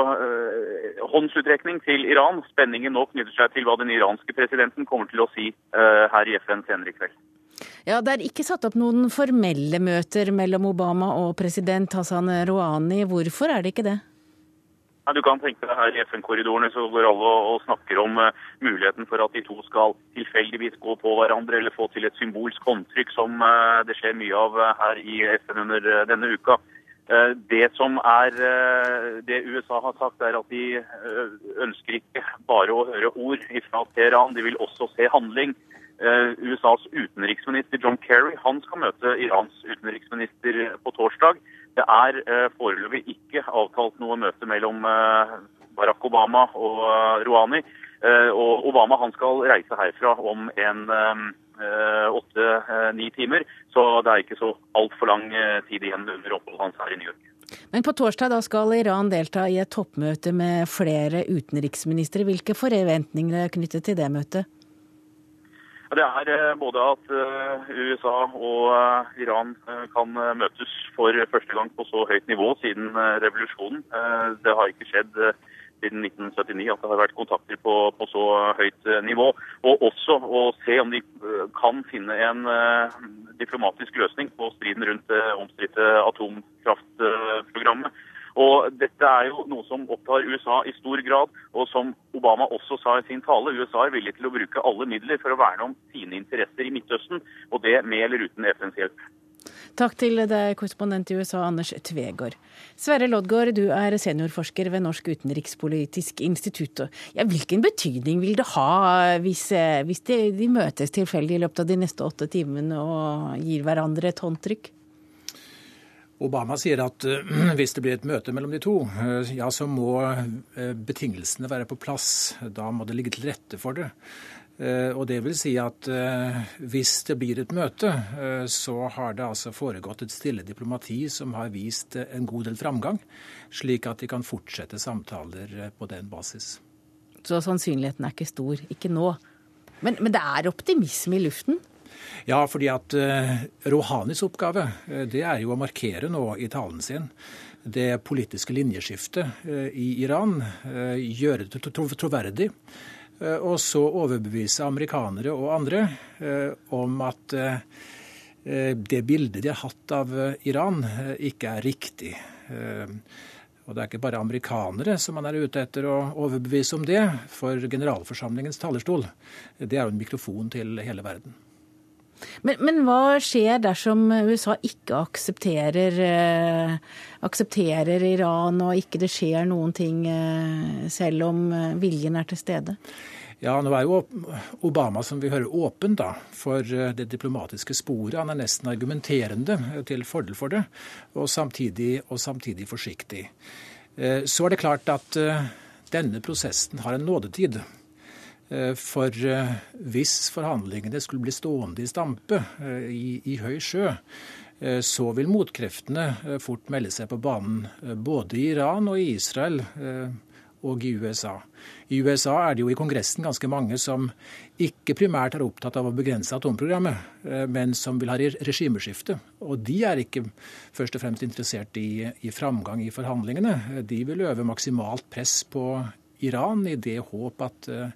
håndsutrekning til Iran. Spenningen nå knytter seg til hva den iranske presidenten kommer til å si her i FN senere i kveld. Ja, Det er ikke satt opp noen formelle møter mellom Obama og president Hassan Rouhani. Hvorfor er det ikke det? Ja, Du kan tenke deg her i FN-korridorene så går alle og snakker om uh, muligheten for at de to skal tilfeldigvis gå på hverandre eller få til et symbolsk håndtrykk, som uh, det skjer mye av uh, her i FN under denne uka. Det som er det USA har sagt, er at de ønsker ikke bare å høre ord fra Teheran, de vil også se handling. USAs utenriksminister John Kerry han skal møte Irans utenriksminister på torsdag. Det er foreløpig ikke avtalt noe møte mellom Barack Obama og uh, Rouhani. og Obama han skal reise herfra om en åtte-ni timer, så det er ikke så altfor lang tid igjen under oppholdet hans her i New York. Men på torsdag da skal Iran delta i et toppmøte med flere utenriksministre. Hvilke forventninger er knyttet til det møtet? Det er eh, både at eh, USA og eh, Iran kan møtes for første gang på så høyt nivå siden revolusjonen. Det har ikke skjedd siden 1979 at det har vært kontakter på, på, så høyt nivå. Og også å se om de kan finne en diplomatisk løsning på striden rundt det omstridte atomkraftprogrammet. Og Dette er jo noe som opptar USA i stor grad, og som Obama også sa i sin tale. USA er villig til å bruke alle midler for å verne om sine interesser i Midtøsten, og det med eller uten FNs hjelp. Takk til deg, korrespondent i USA, Anders Tvegård. Sverre Loddgaard, du er seniorforsker ved Norsk utenrikspolitisk institutt. Ja, hvilken betydning vil det ha hvis, hvis de, de møtes tilfeldig i løpet av de neste åtte timene og gir hverandre et håndtrykk? Obama sier at uh, hvis det blir et møte mellom de to, uh, ja, så må betingelsene være på plass. Da må det ligge til rette for det. Og det vil si at hvis det blir et møte, så har det altså foregått et stille diplomati som har vist en god del framgang, slik at de kan fortsette samtaler på den basis. Så sannsynligheten er ikke stor. Ikke nå. Men, men det er optimisme i luften? Ja, fordi at Rouhanis oppgave det er jo å markere nå i talen sin det politiske linjeskiftet i Iran. Gjøre det tro troverdig. Og så overbevise amerikanere og andre om at det bildet de har hatt av Iran, ikke er riktig. Og det er ikke bare amerikanere som man er ute etter å overbevise om det, for generalforsamlingens talerstol det er jo en mikrofon til hele verden. Men, men, hva skjer dersom USA ikke aksepterer, eh, aksepterer, Iran, og ikke det skjer noen ting eh, selv om eh, viljen er til stede? Ja, nå er jo Obama, som vi hører, åpen da, for eh, det diplomatiske sporet. Han er nesten argumenterende til fordel for det, og samtidig, og samtidig forsiktig. Eh, så er det klart at eh, denne prosessen har en nådetid. Eh, for eh, hvis forhandlingene skulle bli stående i stampe eh, i, i høy sjø, så vil motkreftene fort melde seg på banen, både i Iran og i Israel og i USA. I USA er det jo i Kongressen ganske mange som ikke primært er opptatt av å begrense atomprogrammet, men som vil ha regimeskifte. Og de er ikke først og fremst interessert i, i framgang i forhandlingene. De vil øve maksimalt press på Iran i det håp at eh,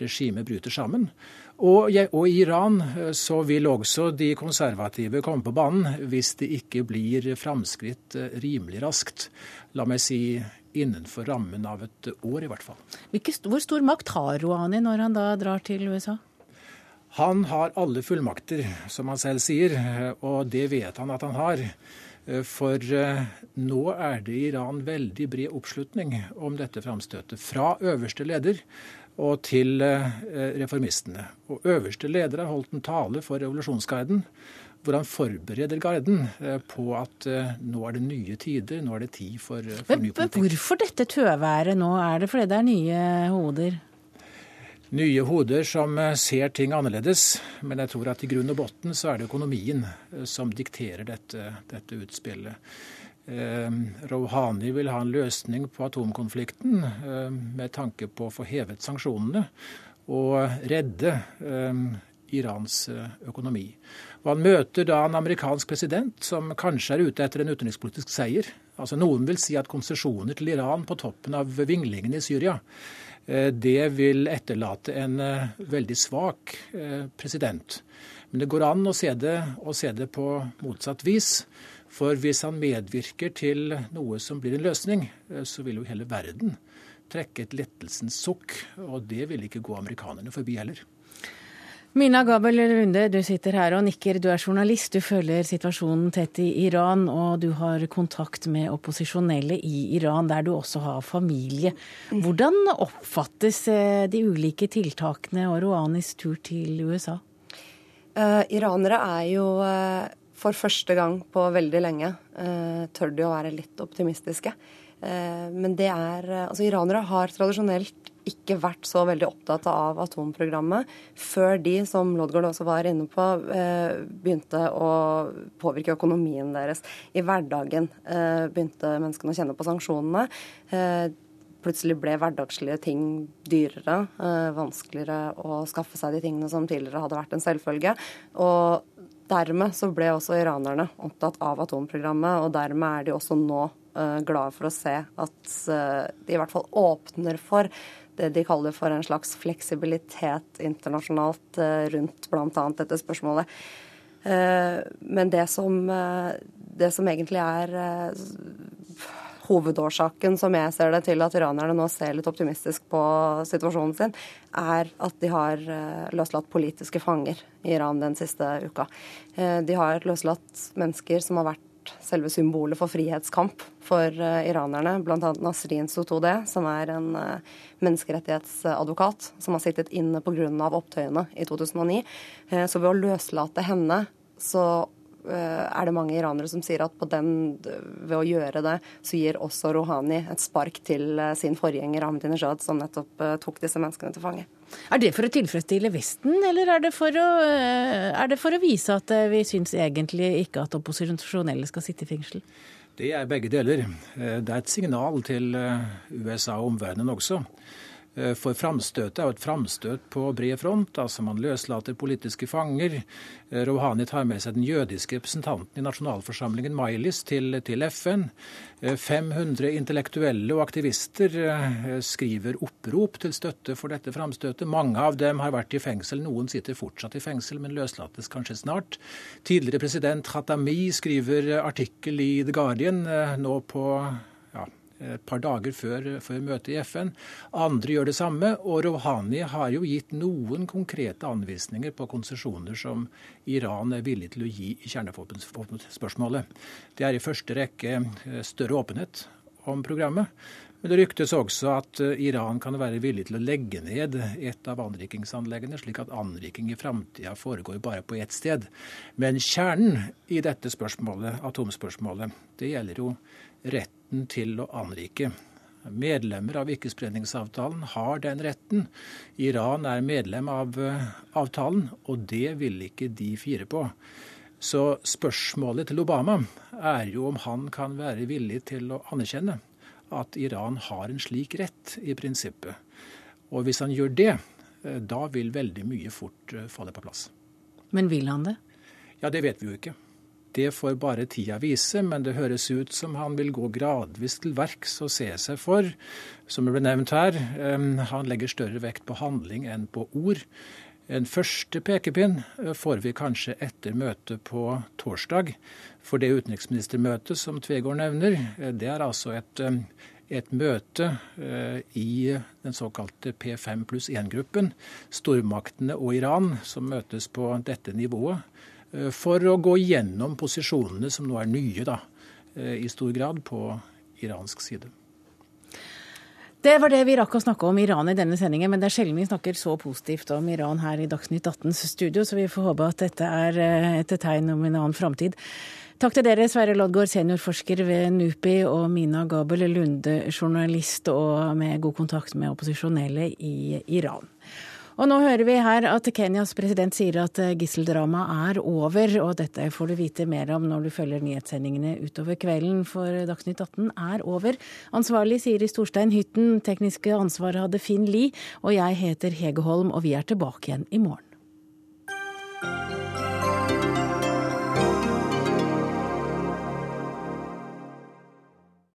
regimet bryter sammen. Og, og, i Iran eh, så vil også de konservative komme på banen hvis det ikke blir framskritt eh, rimelig raskt. La meg si innenfor rammen av et år, i hvert fall. hvor stor makt har Rouhani når han da drar til USA? Han har alle fullmakter, som han selv sier, og det vet han at han har. Eh, for eh, nå er det i Iran veldig bred oppslutning om dette framstøtet. Fra øverste leder og til eh, reformistene. Og øverste leder har holdt en tale for revolusjonsguiden hvor han forbereder Garden på at nå er det nye tider, nå er det tid for, for ny politikk. Men hvorfor dette tøværet nå? Er det fordi det er nye hoder? Nye hoder som eh, ser ting annerledes. Men jeg tror at i grunn og bunn så er det økonomien eh, som dikterer dette, dette utspillet. Eh, Rouhani vil ha en løsning på atomkonflikten eh, med tanke på å få hevet sanksjonene og redde eh, Irans økonomi. Og han møter da en amerikansk president som kanskje er ute etter en utenrikspolitisk seier. Altså Noen vil si at konsesjoner til Iran på toppen av vinglingen i Syria det vil etterlate en veldig svak president. Men det går an å se det, å se det på motsatt vis. For hvis han medvirker til noe som blir en løsning, eh, så vil jo hele verden trekke et lettelsens sukk. Og det vil ikke gå amerikanerne forbi heller. Mina Gabel Runde, du sitter her og nikker. Du er journalist, du følger situasjonen tett i Iran, og du har kontakt med opposisjonelle i Iran, der du også har familie. Hvordan oppfattes eh, de ulike tiltakene og Rouhanis tur til USA? Uh, iranere er jo uh for første gang på veldig lenge uh, tør de å være litt optimistiske. Men det er Altså, iranere har tradisjonelt ikke vært så veldig opptatt av atomprogrammet før de, som Lodgaard også var inne på, begynte å påvirke økonomien deres. I hverdagen begynte menneskene å kjenne på sanksjonene plutselig ble hverdagslige ting dyrere. vanskeligere å skaffe seg de tingene som tidligere hadde vært en selvfølge. Og Dermed så ble også iranerne opptatt av atomprogrammet, og dermed er de også nå glade for å se at de i hvert fall åpner for det de kaller for en slags fleksibilitet internasjonalt uh, rundt bl.a. dette spørsmålet. men det som, det som egentlig er hovedårsaken, som jeg ser det, til at iranerne nå ser litt optimistisk på situasjonen sin, er at de har eh, løslatt politiske fanger i Iran den siste uka. Eh, de har løslatt mennesker som har vært selve symbolet for frihetskamp for uh, iranerne, bl.a. Nasrin Sotodeh, som er en uh, menneskerettighetsadvokat som har sittet inne pga. opptøyene i 2009. Uh, så ved å løslate henne så Eh, er det mange iranere som sier at den, ved å gjøre det, så gir også Rouhani et spark til eh, sin forgjenger Ahmadinejad, som nettopp eh, tok disse menneskene til fange. Er det for å tilfredsstille Vesten, eller er det for å, er det for å vise at vi syns egentlig ikke at opposisjonelle skal sitte i fengsel? Det er begge deler. Det er et signal til USA og omverdenen også. Eh, for framstøtet er jo et framstøt på bred front. altså Man løslater politiske fanger. Eh, Rouhani tar med seg den jødiske representanten i nasjonalforsamlingen Mailis til, til FN. 500 eh, intellektuelle og aktivister skriver opprop til støtte for dette framstøtet. Mange av dem har vært i fengsel. Noen sitter fortsatt i fengsel, men løslates kanskje snart. Tidligere president Khatami skriver artikkel i The Guardian nå på et par dager før, før, møtet i FN. Andre gjør det samme. Og Rouhani har jo gitt noen konkrete anvisninger på konsesjoner som Iran er villig til å gi i kjernevåpenspørsmålet. Det er i første rekke eh, større åpenhet om programmet. Men det ryktes også at eh, Iran kan være villig til å legge ned et av anrikingsanleggene, slik at anriking i framtida foregår bare på ett sted. Men kjernen i dette spørsmålet, atomspørsmålet, det gjelder jo retten til å anrike. Medlemmer av ikkespredningsavtalen har den retten. Iran er medlem av eh, avtalen, og det vil ikke de fire på. Så spørsmålet til Obama er jo om han kan være villig til å anerkjenne at Iran har en slik rett, i prinsippet. Og hvis han gjør det, eh, da vil veldig mye fort eh, falle på plass. Men vil han det? Ja, det vet vi jo ikke. Det får bare tida vise, men det høres ut som han vil gå gradvis til verks og se seg for. Som det ble nevnt her, han legger større vekt på handling enn på ord. En første pekepinn får vi kanskje etter møtet på torsdag. For det utenriksministermøtet som Tvegård nevner, det er altså et, et møte eh, i den såkalte P5 pluss 1-gruppen. Stormaktene og Iran som møtes på dette nivået. Eh, for å gå gjennom posisjonene som nå er nye, da, eh, i stor grad på iransk side. Det var det vi rakk å snakke om Iran i denne sendingen, men det er sjelden vi snakker så positivt om Iran her i Dagsnytt 18s studio, så vi får håpe at dette er eh, et tegn om en annen framtid. Takk til dere, Sverre Loddgaard, seniorforsker ved NUPI, og Mina Gabel Lunde, journalist og med god kontakt med opposisjonelle i Iran. Og nå hører vi her at Kenyas president sier at eh, gisseldramaet er over, og dette får du vite mer om når du følger nyhetssendingene utover kvelden, for Dagsnytt 18 er over. Ansvarlig Siri Storstein Hytten, tekniske ansvaret hadde Finn Lie, og jeg heter Hege Holm, og vi er tilbake igjen i morgen.